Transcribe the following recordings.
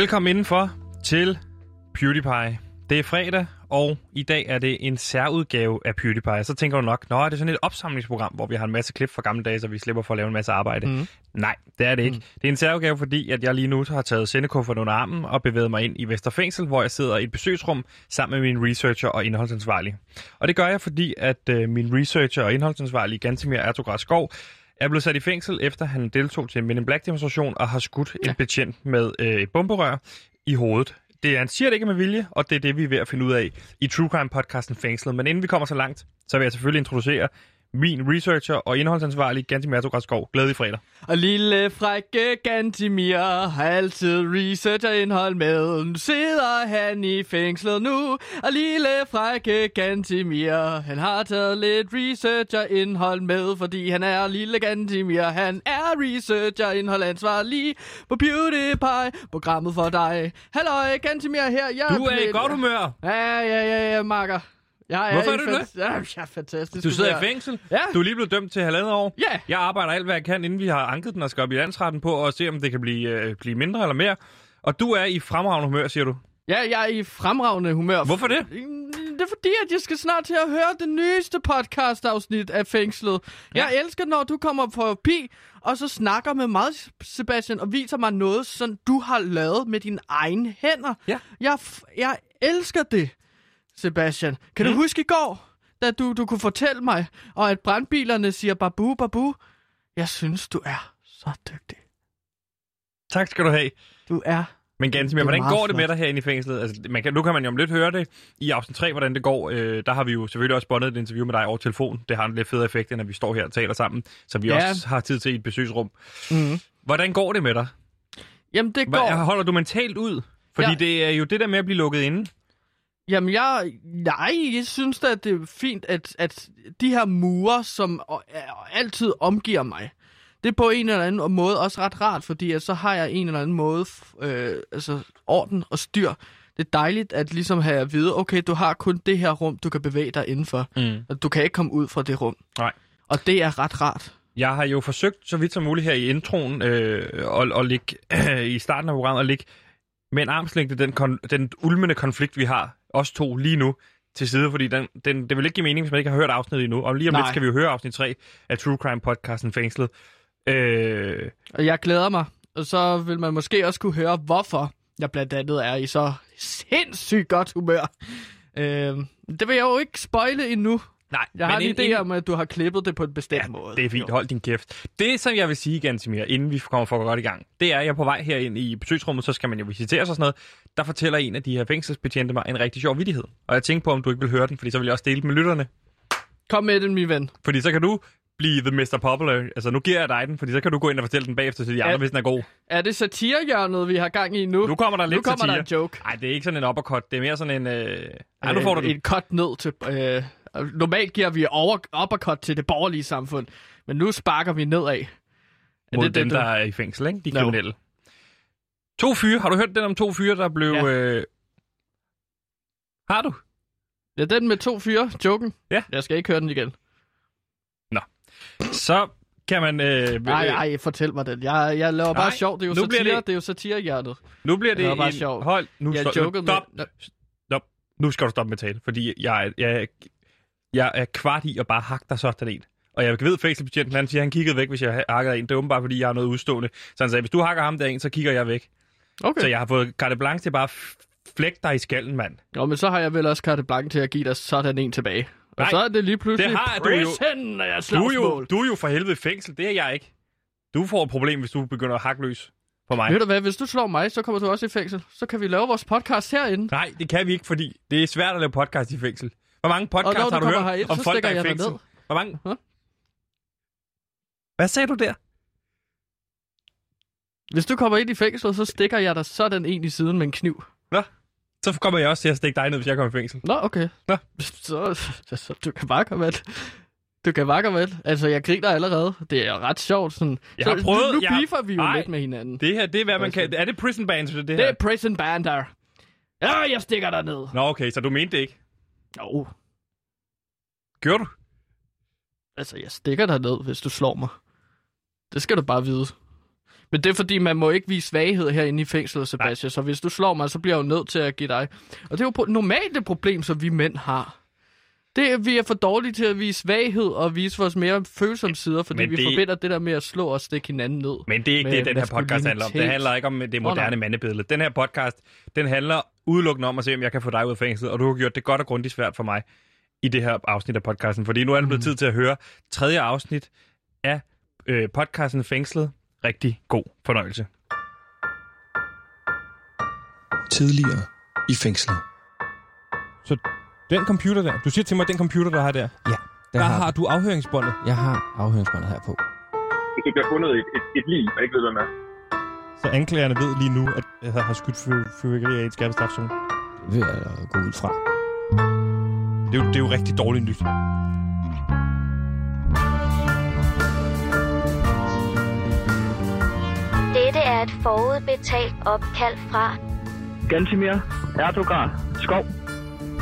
Velkommen indenfor til PewDiePie. Det er fredag, og i dag er det en særudgave af PewDiePie. Så tænker du nok, nå, er det sådan et opsamlingsprogram, hvor vi har en masse klip fra gamle dage, så vi slipper for at lave en masse arbejde. Mm. Nej, det er det ikke. Mm. Det er en særudgave, fordi at jeg lige nu har taget sendekufferten under armen og bevæget mig ind i Vesterfængsel, hvor jeg sidder i et besøgsrum sammen med min researcher og indholdsansvarlig. Og det gør jeg, fordi at øh, min researcher og indholdsansvarlig, Gantemir Ertograd Skov, er blevet sat i fængsel, efter han deltog til en Men in Black demonstration og har skudt ja. en betjent med øh, et bomberør i hovedet. Det er, han siger det ikke med vilje, og det er det, vi er ved at finde ud af i True Crime-podcasten Fængslet. Men inden vi kommer så langt, så vil jeg selvfølgelig introducere min researcher og indholdsansvarlig, Gantimir Tograsskov. Glædelig fredag. Og lille frække Gantimir har altid researcher-indhold med. Nu sidder han i fængslet nu. Og lille frække Gantimir, han har taget lidt researcher-indhold med, fordi han er lille Gantimir. Han er researcher-indhold ansvarlig på PewDiePie, programmet for dig. Hallo, Gantimir her. Jeg du er i godt humør. Ja, ja, ja, ja, makker. Jeg Hvorfor er du det? Ja, jeg er fantastisk. Du sidder i fængsel? Ja. Du er lige blevet dømt til halvandet år? Ja. Jeg arbejder alt, hvad jeg kan, inden vi har anket den og skal op i landsretten på, og se, om det kan blive, øh, blive mindre eller mere. Og du er i fremragende humør, siger du? Ja, jeg er i fremragende humør. Hvorfor det? Det er fordi, at jeg skal snart til at høre det nyeste podcast-afsnit af Fængslet. Ja. Jeg elsker, når du kommer forbi, og så snakker med mig, Sebastian, og viser mig noget, som du har lavet med dine egne hænder. Ja. Jeg, jeg elsker det. Sebastian. Kan mm. du huske i går, da du, du kunne fortælle mig, og at brandbilerne siger babu, babu? Jeg synes, du er så dygtig. Tak skal du have. Du er men Gansimir, hvordan går det med dig herinde i fængslet? Altså, man kan, nu kan man jo om lidt høre det i afsnit 3, hvordan det går. Øh, der har vi jo selvfølgelig også bundet et interview med dig over telefon. Det har en lidt fed effekt, når vi står her og taler sammen, så vi ja. også har tid til i et besøgsrum. Mm. Hvordan går det med dig? Jamen, det går... Holder du mentalt ud? Fordi ja. det er jo det der med at blive lukket inde. Jamen, jeg, nej, jeg synes da, at det er fint, at, at de her mure, som altid omgiver mig, det er på en eller anden måde også ret rart, fordi at så har jeg en eller anden måde, øh, altså orden og styr. Det er dejligt at ligesom have at vide, okay, du har kun det her rum, du kan bevæge dig indenfor. Mm. Og du kan ikke komme ud fra det rum. Nej. Og det er ret rart. Jeg har jo forsøgt så vidt som muligt her i introen øh, at, at ligge øh, i starten af programmet, at ligge med en armslængde den, kon- den ulmende konflikt, vi har os to lige nu til side, fordi den, den, det vil ikke give mening, hvis man ikke har hørt afsnittet endnu. Og lige om Nej. lidt skal vi jo høre afsnit 3 af True Crime podcasten Fængslet. Øh... Og jeg glæder mig. Og så vil man måske også kunne høre, hvorfor jeg blandt andet er i så sindssygt godt humør. Øh, det vil jeg jo ikke spoile endnu. Nej, jeg har en idé om, at du har klippet det på en bestemt ja, måde. det er fint. Hold din kæft. Det, som jeg vil sige, Gansimir, inden vi kommer for godt i gang, det er, at jeg er på vej herind i besøgsrummet, så skal man jo visitere sig og sådan noget. Der fortæller en af de her fængselsbetjente mig en rigtig sjov vidighed. Og jeg tænker på, om du ikke vil høre den, fordi så vil jeg også dele den med lytterne. Kom med den, min ven. Fordi så kan du blive the Mr. Popular. Altså, nu giver jeg dig den, fordi så kan du gå ind og fortælle den bagefter til de andre, er, hvis den er god. Er det satirehjørnet, vi har gang i nu? Nu kommer der lidt nu kommer satire. der en joke. Nej, det er ikke sådan en uppercut. Det er mere sådan en... Øh... Ej, nu får du den. En cut ned til... Øh... Normalt giver vi over, uppercut til det borgerlige samfund, men nu sparker vi nedad. Er Mod det, dem, det, der er i fængsel, ikke? De no. kriminelle. To fyre. Har du hørt den om to fyre, der blev... Ja. Øh... Har du? Ja, den med to fyre, joken. Ja. Jeg skal ikke høre den igen. Så kan man... Øh, nej, nej, fortæl mig den. Jeg, jeg laver nej, bare sjov. Det er jo nu satire, det... det er jo satirehjertet. Nu bliver det bare en... sjov. Hold, nu jeg stop. Stop. Med... Stop. Nu skal du stoppe med at tale, fordi jeg, jeg, jeg er kvart i at bare hakke dig sådan en. Og jeg ved, fængselsbetjenten, han siger, at han kiggede væk, hvis jeg hakkede en. Det er åbenbart, fordi jeg har noget udstående. Så han sagde, hvis du hakker ham der en, så kigger jeg væk. Okay. Så jeg har fået carte blanche til bare flæk dig i skallen, mand. Jo, men så har jeg vel også carte blanche til at give dig sådan en tilbage. Og Nej, så er det lige pludselig det har, du jo, du er, jo, du er jo for helvede fængsel, det er jeg ikke. Du får et problem, hvis du begynder at hakke løs på mig. Ved du hvad, hvis du slår mig, så kommer du også i fængsel. Så kan vi lave vores podcast herinde. Nej, det kan vi ikke, fordi det er svært at lave podcast i fængsel. Hvor mange podcasts har du, du hørt herind, om folk, der er i fængsel? Hvor mange? Huh? Hvad sagde du der? Hvis du kommer ind i fængsel, så stikker jeg dig sådan en i siden med en kniv. Nå, så kommer jeg også til at stikke dig ned, hvis jeg kommer i fængsel. Nå, okay. Nå. Så, så, så du kan bare komme med. Du kan bare komme med. Altså, jeg griner allerede. Det er ret sjovt. Sådan. Jeg har så, prøvet... Nu, nu beefer vi jo Ej, lidt med hinanden. Det her, det er, hvad man kan... Er det prison bands, det her? Det er prison bander. Ja, jeg stikker dig ned. Nå, okay, så du mente det ikke? Jo. Gør du? Altså, jeg stikker dig ned, hvis du slår mig. Det skal du bare vide. Men det er fordi, man må ikke vise svaghed herinde i fængslet, Sebastian. Nej. Så hvis du slår mig, så bliver jeg jo nødt til at give dig. Og det er jo normalt et problem, som vi mænd har. Det er, vi er for dårlige til at vise svaghed og vise vores mere følsomme sider, fordi men vi det... forbinder det der med at slå og stikke hinanden ned. Men det er ikke det, den her podcast handler om. Det handler ikke om det moderne oh, mandebillede. Den her podcast, den handler udelukkende om at se, om jeg kan få dig ud af fængslet, og du har gjort det godt og grundigt svært for mig i det her afsnit af podcasten, fordi nu er det blevet mm. tid til at høre tredje afsnit af øh, podcasten Fængslet. Rigtig god fornøjelse. Tidligere i fængslet. Så den computer der, du siger til mig, den computer, der har der, ja, der, der har, har du afhøringsbåndet? Jeg har afhøringsbåndet her på. Det kan blive fundet et, et, et liv, og ikke ved, hvad med. Så anklagerne ved lige nu, at jeg har skudt fyrværkeri af i et skærpestrafzone? Det vil jeg gå ud fra. Det er jo, det er jo rigtig dårligt nyt. Er et forudbetalt opkald fra Gantimir Erdogan Skov.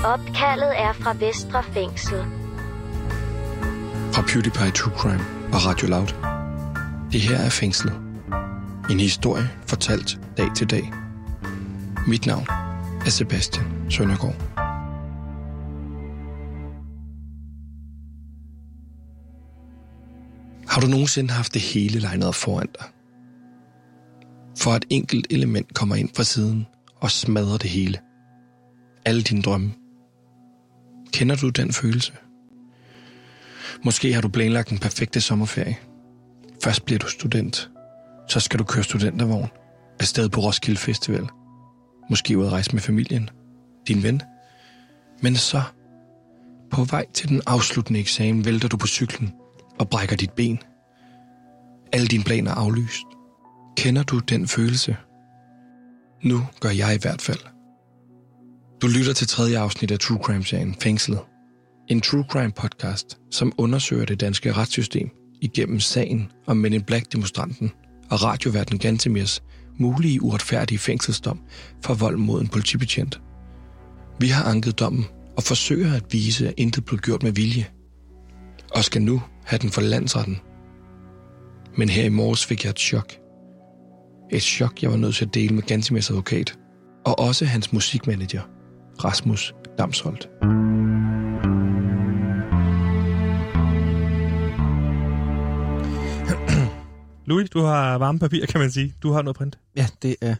Opkaldet er fra Vestre Fængsel. Fra PewDiePie True Crime og Radio Loud. Det her er Fængslet. En historie fortalt dag til dag. Mit navn er Sebastian Søndergaard. Har du nogensinde haft det hele legnet op foran dig? For et enkelt element kommer ind fra siden og smadrer det hele. Alle dine drømme. Kender du den følelse? Måske har du planlagt en perfekte sommerferie. Først bliver du student. Så skal du køre studentervogn. Afsted på Roskilde Festival. Måske ud at rejse med familien. Din ven. Men så, på vej til den afsluttende eksamen, vælter du på cyklen og brækker dit ben. Alle dine planer er aflyst. Kender du den følelse? Nu gør jeg i hvert fald. Du lytter til tredje afsnit af True Crime-serien Fængslet. En True Crime podcast, som undersøger det danske retssystem igennem sagen om Men in Black-demonstranten og radioverden Gantemirs mulige uretfærdige fængselsdom for vold mod en politibetjent. Vi har anket dommen og forsøger at vise, at intet blev gjort med vilje. Og skal nu have den for landsretten. Men her i morges fik jeg et chok. Et chok, jeg var nødt til at dele med Gantemirs advokat, og også hans musikmanager, Rasmus Damsholdt. Louis, du har varme papir, kan man sige. Du har noget print. Ja, det er...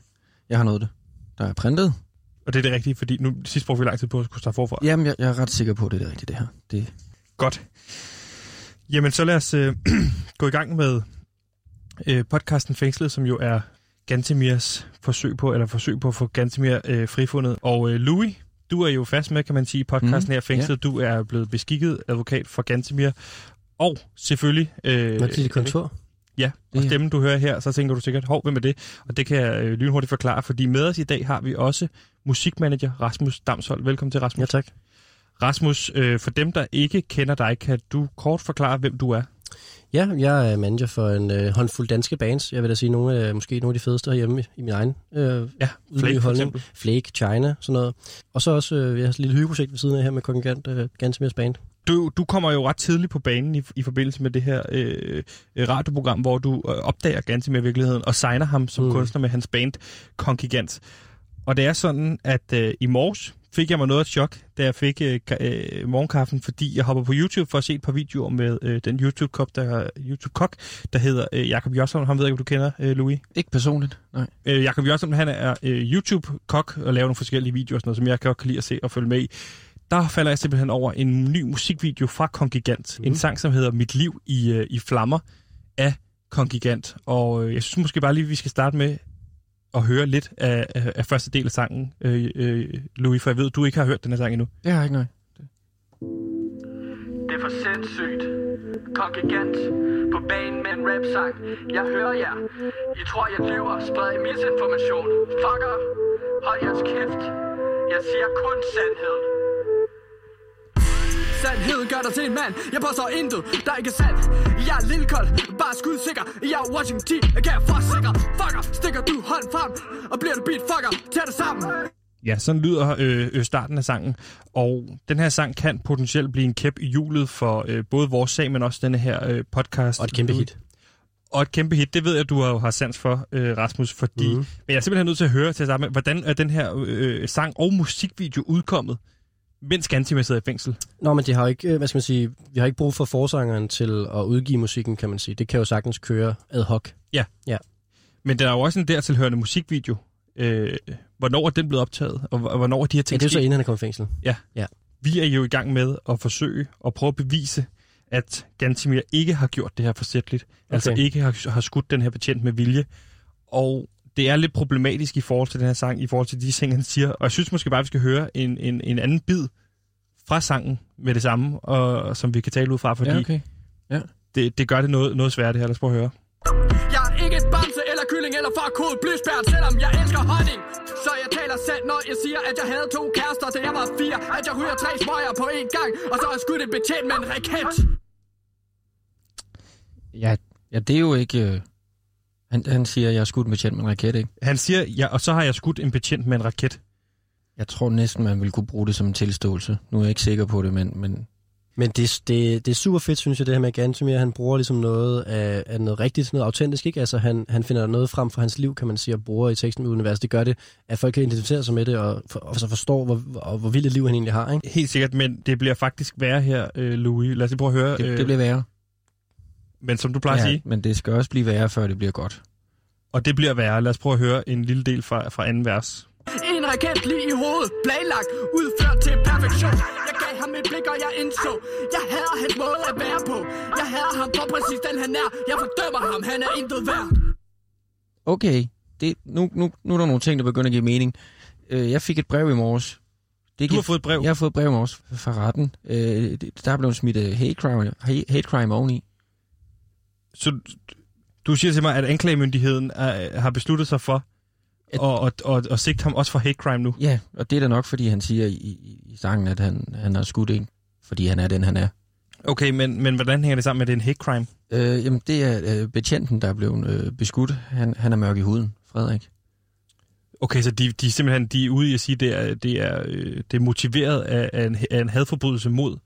Jeg har noget det. Der er printet. Og det er det rigtige, fordi nu sidst brugte vi lang tid på at skulle starte forfra. Jamen, jeg, jeg er ret sikker på, at det er det rigtige, det her. Det... Godt. Jamen, så lad os øh, gå i gang med øh, podcasten Fængslet, som jo er Gantemirs forsøg på, eller forsøg på at få Gantemir øh, frifundet. Og øh, Louis, du er jo fast med, kan man sige, i podcasten mm, her Fængslet. Ja. Du er blevet beskikket advokat for Gantemir. Og selvfølgelig... Øh, dit kontor? Ja, og stemmen du hører her, så tænker du sikkert, hov, hvem er det? Og det kan jeg øh, lynhurtigt forklare, fordi med os i dag har vi også musikmanager Rasmus Damshold. Velkommen til, Rasmus. Ja, tak. Rasmus, øh, for dem, der ikke kender dig, kan du kort forklare, hvem du er? Ja, jeg er manager for en øh, håndfuld danske bands. Jeg vil da sige, nogle af, måske nogle af de fedeste herhjemme i, i min egen øh, Ja, Flake for eksempel. Flake, China, sådan noget. Og så også øh, vi har et lille hyggeprojekt ved siden af her med Kongregant øh, Gansomers Band. Du, du kommer jo ret tidligt på banen i, i forbindelse med det her øh, radioprogram, hvor du øh, opdager Gansimir virkeligheden og signer ham som mm. kunstner med hans band Kongigant. Og det er sådan, at øh, i morges fik jeg mig noget af et chok, da jeg fik øh, øh, morgenkaffen, fordi jeg hopper på YouTube for at se et par videoer med øh, den YouTube-kok, der, YouTube der hedder øh, Jakob Josson. Han ved ikke, om du kender, øh, Louis? Ikke personligt, nej. Øh, Jakob Josson, han er øh, YouTube-kok og laver nogle forskellige videoer, sådan noget, som jeg kan godt lide at se og følge med i der falder jeg simpelthen over en ny musikvideo fra Kongigant. Mm. En sang, som hedder Mit liv i, øh, i flammer af Kongigant. Og øh, jeg synes måske bare lige, vi skal starte med at høre lidt af, af, af første del af sangen, øh, øh, Louis, for jeg ved, du ikke har hørt den her sang endnu. Jeg har ikke noget. Det er for sindssygt. Kongigant på banen med en rap-sang. Jeg hører jer. I tror, jeg lyver. Spreder misinformation. Fucker. Hold jeres kæft. Jeg siger kun sandhed. Sandheden gør dig til en mand Jeg påstår intet, der er ikke sandt Jeg er lille kold, bare skudsikker Jeg er Washington D, jeg kan forsikre Fucker, stikker du hånd frem Og bliver du beat, fucker, tag det sammen Ja, sådan lyder øh, øh, starten af sangen. Og den her sang kan potentielt blive en kæp i hjulet for øh, både vores sag, men også denne her øh, podcast. Og et kæmpe hit. Og et kæmpe hit, det ved jeg, du har, har sans for, øh, Rasmus, fordi... Mm. Men jeg er simpelthen nødt til at høre til at starte med, hvordan er den her øh, sang og musikvideo udkommet, mens Gantimir sidder i fængsel? Nå, men det har jo ikke, øh, hvad skal man sige, vi har ikke brug for forsangeren til at udgive musikken, kan man sige. Det kan jo sagtens køre ad hoc. Men der er jo også en dertilhørende musikvideo. Øh, hvornår er den blevet optaget, og hvor- hvornår er de her Ja, ting det er så inden han er kommet i fængsel. Vi er jo i gang med at forsøge at prøve at bevise, at Gantimir ikke har gjort det her forsætligt. Okay. Altså Okay. ikke har, har skudt den her betjent med vilje. Og det er lidt problematisk i forhold til den her sang, i forhold til de ting, han siger. Og jeg synes måske bare, at vi skal høre en, en, en anden bid fra sangen med det samme, og, som vi kan tale ud fra, fordi Ja, okay. det, det gør det noget, noget svært det her. Lad os prøve at høre. Jeg er ikke et bamse eller kylling eller farkod blysbært, selvom jeg elsker honning. Så jeg taler sandt, når jeg siger, at jeg havde to kærester, da jeg var fire. At jeg ryger tre smøger på én gang, og så har jeg skudt en betjent med en raket. Ja, ja, det er jo ikke... Han, han siger, at jeg har skudt med betjent med en raket, ikke? Han siger, ja, og så har jeg skudt en betjent med en raket. Jeg tror næsten, man ville kunne bruge det som en tilståelse. Nu er jeg ikke sikker på det, men, men Men det, det, det er super fedt, synes jeg, det her med Gantemir. Han bruger ligesom noget af, af noget rigtigt, noget autentisk, ikke? Altså, han, han finder noget frem for hans liv, kan man sige, og bruger i teksten med univers. Det gør det, at folk kan identificere sig med det, og, for, og så forstår, hvor, hvor, hvor vildt et liv han egentlig har, ikke? Helt sikkert, men det bliver faktisk værre her, øh, Louis. Lad os lige prøve at høre. det, øh, det bliver værre. Men som du plejer ja. at sige, men det skal også blive værre, før det bliver godt. og det bliver værre. Lad os prøve at høre en lille del fra, fra anden vers. En raket lige i hovedet, planlagt, udført til perfektion. Jeg gav ham et blik, og jeg indså, jeg hader hans måde at være på. Jeg hader ham for præcis den han er. Jeg fordømmer ham, han er intet værd. Okay, det, nu, nu, nu er der nogle ting, der begynder at give mening. Øh, jeg fik et brev i morges. Det Du har fået et brev. Jeg har fået et brev i morges fra retten. Øh, det- der er blevet smidt øh, hate crime, hate hate crime oveni. Så du siger til mig, at anklagemyndigheden er, har besluttet sig for At- at, at, at, at sigte ham også for hate crime nu. Ja, og det er da nok, fordi han siger i, i, i sangen, at han, han har skudt en, fordi han er den, han er. Okay, men, men hvordan hænger det sammen med, at det er en hate crime? Øh, jamen, det er øh, betjenten, der er blevet øh, beskudt. Han, han er mørk i huden, Frederik. Okay, så de, de er simpelthen de er ude i at sige, at det er, det er, øh, det er motiveret af, af, en, af en hadforbrydelse mod,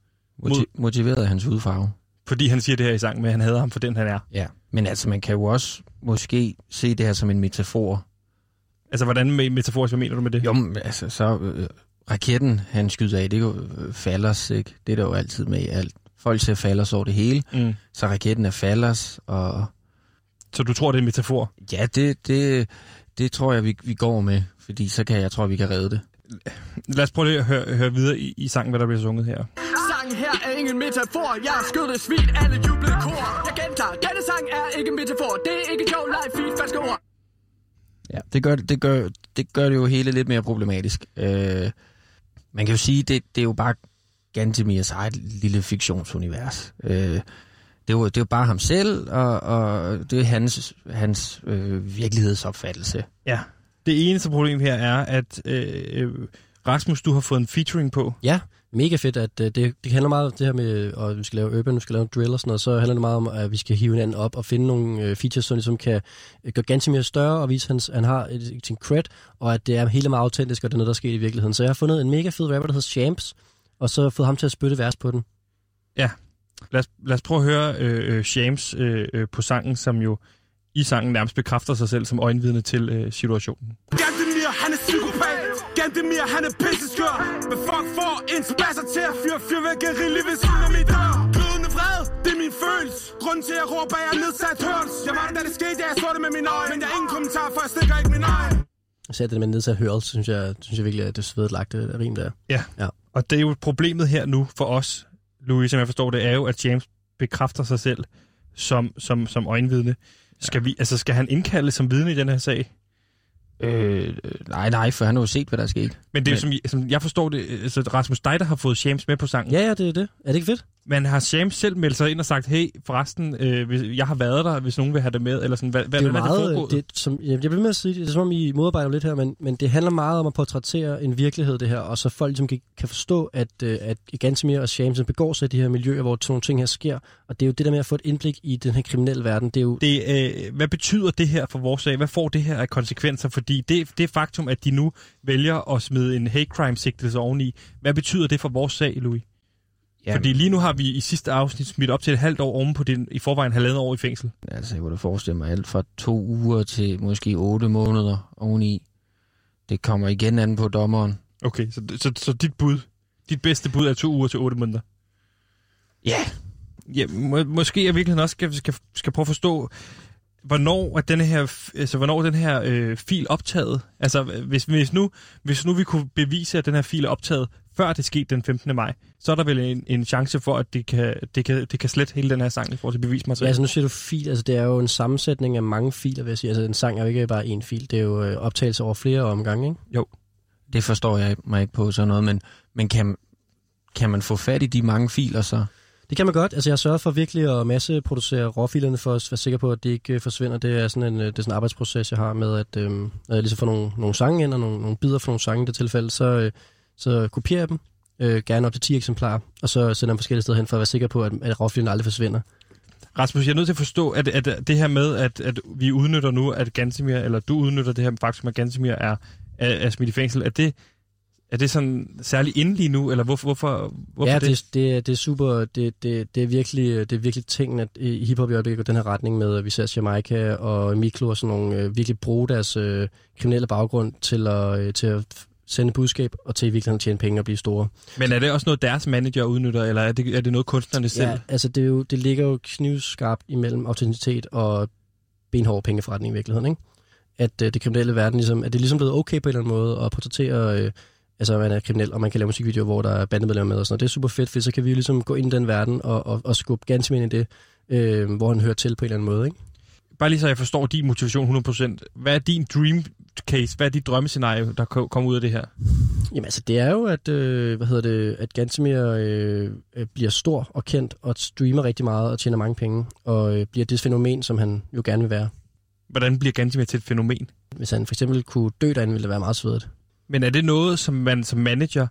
Moti- motiveret af hans hudfarve. Fordi han siger det her i sang med, at han hader ham for den, han er. Ja. Men altså, man kan jo også måske se det her som en metafor. Altså, hvordan med metaforisk, hvad mener du med det? Jo, men altså, så øh, raketten, han skyder af, det er jo øh, fallers, ikke? Det er der jo altid med i alt. Folk ser fallers over det hele, Mm. så raketten er fallers, og Så du tror, det er en metafor? ja, det, det, det tror jeg, vi, vi går med, fordi så kan jeg tror, vi kan redde det. Lad os prøve at høre, høre videre i, i sangen, hvad der bliver sunget her. Sangen her er ingen metafor. Jeg har skudt et svin, alle jublede kor. Jeg gentager, denne sang er ikke en metafor. Det er ikke sjov, live feed, falske ord. Ja, det gør, det, gør, det gør det jo hele lidt mere problematisk. Øh, man kan jo sige, det, det er jo bare Gantemirs eget lille fiktionsunivers. Øh, det, er jo, det er jo bare ham selv, og, og det er hans, hans øh, virkelighedsopfattelse. Ja. Det eneste problem her er, at øh, øh, Rasmus, du har fået en featuring på. Ja, mega fedt, at øh, det, det handler meget om det her med, at vi skal lave urban, vi skal lave drill og sådan noget, så handler det meget om, at vi skal hive hinanden op og finde nogle øh, features, som ligesom kan øh, gøre ganske mere større og vise, at hans, han har et, sin cred, og at det er hele meget autentisk, og det er noget, der er sket i virkeligheden. Så jeg har fundet en mega fed rapper, der hedder Champs, og så fået ham til at spytte vers på den. Lad os, lad os prøve at høre øh, øh, øh, øh, på sangen, som jo i sangen nærmest bekræfter sig selv som øjenvidne til øh, situationen. Gantemir, han er psykopat Gantemir, han er pisseskør Men fuck for en spasser til at fyre fyrværkeri lige ved siden af mit dør. Glødende vred, det er min følelse. Grunden til at jeg råber, jeg er nedsat hørs Jeg var der, da det skete, ja, jeg så det med mine øjne Men jeg har ingen kommentar, for jeg stikker ikke min egen Så det med nedsat hørelse, synes jeg, synes jeg virkelig, at det svedet lagt det rim der. Og det er jo problemet her nu for os, Louis, som jeg forstår det, er jo, at James bekræfter sig selv som, som, som øjenvidne. Skal, vi, altså, skal han indkaldes som vidne i den her sag? Øh, nej, nej, for han har jo set, hvad der er sket. Men det er Men- som, som jeg forstår det, altså Rasmus dig, der har fået Shams med på sangen. Ja, ja, det er det. Er det ikke fedt? Men har Shams selv meldt sig ind og sagt, hey, forresten, øh, jeg har været der, hvis nogen vil have det med, eller sådan, hvad, hvad det er hvordan er det meget, foregået? det, som, jeg bliver med at sige, det er som om I modarbejder lidt her, men, men det handler meget om at portrættere en virkelighed, det her, og så folk ligesom kan, kan forstå, at, øh, at Gantemir og Shamsen begår sig i de her miljøer, hvor sådan nogle ting her sker, og det er jo det der med at få et indblik i den her kriminelle verden, det er jo, det, øh, hvad betyder det her for vores sag? Hvad får det her af konsekvenser? Fordi det, det faktum, at de nu vælger at smide en hate crime sigtelse oveni, hvad betyder det for vores sag, Louis? Ja, Fordi lige nu har vi i sidste afsnit smidt op til et halvt år oven på din i forvejen halvandet år i fængsel. Altså, jeg kunne da forestille mig alt fra to uger til måske otte måneder oveni. Det kommer igen an på dommeren. Okay, så, så, så dit bud, dit bedste bud er to uger til otte måneder. Ja. Ja, må, måske jeg virkelig også skal, skal, skal prøve at forstå, hvornår er denne her, altså, hvornår er den her øh, fil optaget? Altså, hvis, hvis, nu, hvis nu vi kunne bevise, at den her fil er optaget, før det skete den 15. maj, så er der vel en, en chance for, at det kan, det, kan, det kan slette hele den her sang i forhold til Ja, bevismateriale. altså nu siger du fil, altså det er jo en sammensætning af mange filer, vil jeg sige. Altså en sang er jo ikke bare én fil, det er jo øh, optagelse over flere omgange, ikke? Jo. Det forstår jeg mig ikke på sådan noget, men, men kan, kan man få fat i de mange filer så? Det kan man godt. Altså jeg sørger for virkelig at masseproducere råfilerne for at være sikker på, at det ikke øh, forsvinder. Det er sådan en, øh, det er sådan en arbejdsproces, jeg har med, at øh, at jeg ligesom får nogle, nogle sange ind, og nogle, nogle bidder fra nogle sange i det tilfælde, så, øh, så kopierer jeg dem, øh, gerne op til 10 eksemplarer, og så sender dem forskellige steder hen for at være sikker på, at, at råfilerne aldrig forsvinder. Rasmus, jeg er nødt til at forstå, at, at det her med, at, at vi udnytter nu, at Gansimir, eller du udnytter det her faktum, at Gansimir er, er, er smidt i fængsel, er det, er det sådan særligt inde lige nu, eller hvorfor, hvorfor, hvorfor ja, det? det, det, er- det er super. Det, det, det, er virkelig, det er virkelig ting, at i hiphop i øjeblikket går den her retning med, at vi ser Jamaica og Miklo og sådan nogle øh, virkelig bruge deres øh, kriminelle baggrund til at, øh, til at sende budskab og til i virkeligheden tjene penge og blive store. Men er det også noget, deres manager udnytter, eller er det, er det noget, kunstnerne selv? Ja, altså det, er jo, det ligger jo knivskarpt imellem autenticitet og benhård pengeforretning i virkeligheden, ikke? At øh, det kriminelle verden ligesom, at det er ligesom blevet okay på en eller anden måde at portrættere, øh, altså man er kriminel, og man kan lave musikvideoer, hvor der er bandemedlemmer med og sådan noget. Det er super fedt, for så kan vi jo ligesom gå ind i den verden og, og, og skubbe ganske ind i det, øh, hvor han hører til på en eller anden måde, ikke? Bare lige så jeg forstår din motivation 100%. Hvad er din dream case? Hvad er dit drømmescenario, der ko- kommer ud af det her? Jamen altså, det er jo, at, øh, hvad hedder det, at Gantemir øh, øh, bliver stor og kendt, og streamer rigtig meget og tjener mange penge, og øh, bliver det fænomen, som han jo gerne vil være. Hvordan bliver Gantimir til et fænomen? Hvis han for eksempel kunne dø derinde, ville det være meget svedigt. Men er det noget, som man som manager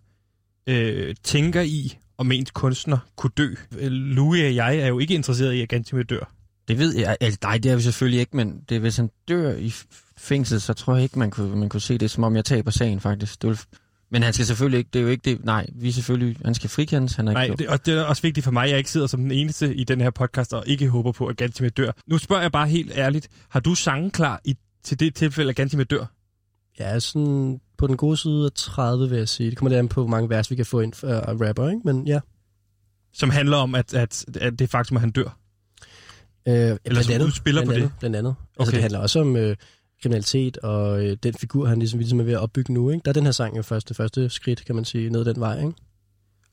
øh, tænker i, om ens kunstner kunne dø? Øh, Louis og jeg er jo ikke interesseret i, at Gantimir dør. Det ved jeg. Altså, nej, det er vi selvfølgelig ikke, men det, hvis han dør i fængsel, så tror jeg ikke, man kunne, man kunne se det, som om jeg taber sagen, faktisk. Det vil, men han skal selvfølgelig ikke, det er jo ikke det, nej, vi selvfølgelig, han skal frikendes, han er Nej, ikke det, og det er også vigtigt for mig, at jeg ikke sidder som den eneste i den her podcast, og ikke håber på, at Gantimir dør. Nu spørger jeg bare helt ærligt, har du sangen klar i, til det tilfælde, at Gantimir dør? Ja, sådan på den gode side af 30, vil jeg sige. Det kommer lidt an på, hvor mange vers vi kan få ind uh, af rapper, ikke? Men ja. Som handler om, at, at, at det faktum, at han dør. Øh, Eller blandt som andet, udspiller på blandt det. andet, Blandt andet. Altså, Okay. det handler også om øh, kriminalitet, og øh, den figur, han ligesom, ligesom er ved at opbygge nu, ikke? Der er den her sang jo første, første skridt, kan man sige, ned den vej, ikke?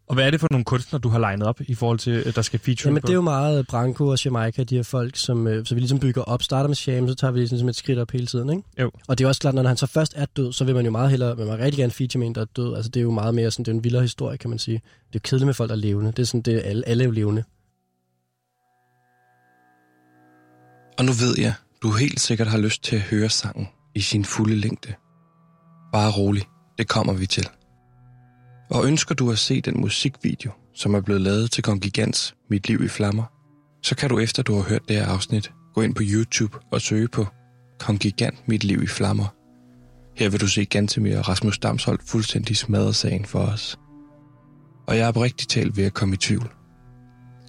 Og hvad er det for nogle kunstnere, du har legnet op i forhold til, at der skal feature Jamen, på? det er jo meget Branko og Jamaica, de her folk, som øh, så vi ligesom bygger op. Starter med Sham, så tager vi ligesom et skridt op hele tiden, ikke? Jo. Og det er også klart, når han så først er død, så vil man jo meget hellere, man vil rigtig gerne feature med en, der er død. Altså, det er jo meget mere sådan, det er en vildere historie, kan man sige. Det er jo kedeligt med folk, der er levende. Det er sådan, det er alle, alle er jo levende. Og nu ved jeg, du helt sikkert har lyst til at høre sangen i sin fulde længde. Bare rolig, det kommer vi til. Og ønsker du at se den musikvideo, som er blevet lavet til Kongigants Mit Liv i Flammer, så kan du efter du har hørt det her afsnit, gå ind på YouTube og søge på Kongigant Mit Liv i Flammer. Her vil du se Gantemir og Rasmus Damsholdt fuldstændig smadre sagen for os. Og jeg er oprigtigt talt ved at komme i tvivl.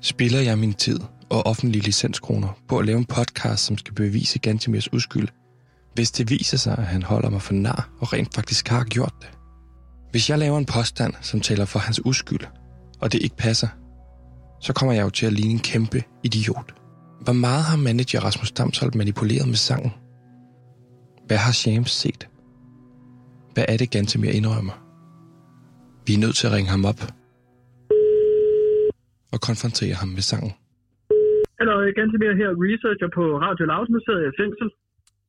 Spiller jeg min tid og offentlige licenskroner på at lave en podcast, som skal bevise Gantemirs uskyld, hvis det viser sig, at han holder mig for nar og rent faktisk har gjort det? Hvis jeg laver en påstand, som taler for hans uskyld, og det ikke passer, så kommer jeg jo til at ligne en kæmpe idiot. Hvor meget har manager Rasmus Damsholdt manipuleret med sangen? Hvad har Shams set? Hvad er det, Gantemir indrømmer? Vi er nødt til at ringe ham op og konfrontere ham med sangen. Hallo, Gantemir her, researcher på Radio Lavsmuseet i Fængsel.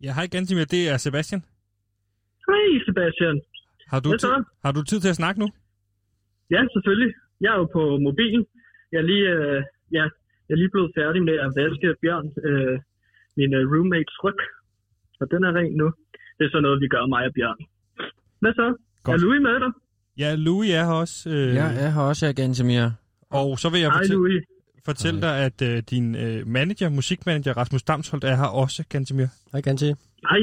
Ja, hej Gantimir, det er Sebastian. Hej, Sebastian. Har du, så? tid, har du tid til at snakke nu? Ja, selvfølgelig. Jeg er jo på mobilen. Jeg er lige, øh, ja, jeg er lige blevet færdig med at vaske Bjørn, øh, min øh, roommates ryg. Og den er ren nu. Det er sådan noget, vi gør, mig og Bjørn. Hvad så? Godt. Er Louis med dig? Ja, Louis er her også. Øh, Ja, jeg har også her Gantemir. Og så vil jeg Hej, fortælle, Louis. fortælle dig, at øh, din øh, manager, musikmanager Rasmus Damsholdt er her også, Gantimir. Hej, Ganti. Hej.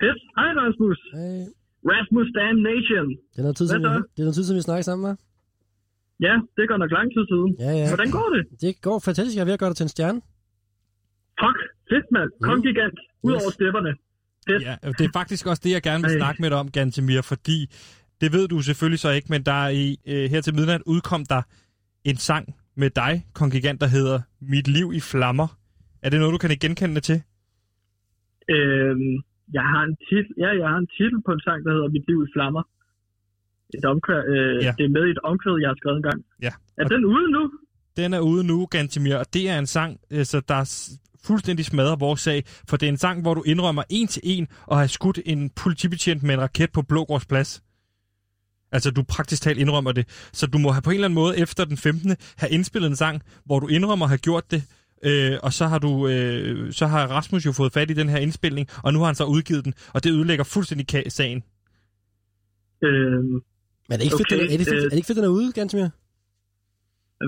Fedt. Hej, Rasmus. Hej. Rasmus Damn Nation. Det er noget tid, Hvad siden, vi, så? det er noget tid, siden vi snakker sammen, hva'? Ja, det går nok lang tid siden. Ja, ja. Hvordan går det? Det går fantastisk. Jeg er ved at gøre dig til en stjerne. Fuck, fedt mand. Kom gigant. Ud over stepperne. Fedt. Ja, det er faktisk også det, jeg gerne vil Ej. snakke med dig om, Gantemir, fordi det ved du selvfølgelig så ikke, men der er i, øh, her til midnat udkom der en sang med dig, Kongigant, der hedder Mit liv i flammer. Er det noget, du kan genkende til? Øhm, jeg har en titel, ja, jeg har en titel på en sang, der hedder Mit liv i flammer. Et omkvæd, øh, Ja. Det er med i et omkvæd, jeg har skrevet en gang. Ja. Er den ude nu? Den er ude nu, Gantemir, og det er en sang, øh, så der fuldstændig smadrer vores sag, for det er en sang, hvor du indrømmer en til en og har skudt en politibetjent med en raket på Blågårds plads. Altså, du praktisk talt indrømmer det. Så du må have på en eller anden måde efter den 15. have indspillet en sang, hvor du indrømmer at have gjort det, øh, og så har, du, øh, så har Rasmus jo fået fat i den her indspilning, og nu har han så udgivet den, og det ødelægger fuldstændig ka- sagen. Øhm, Men er det ikke fedt, Okay, den, er, det fedt, øh, er det ikke fedt, den er ude, Gantemir?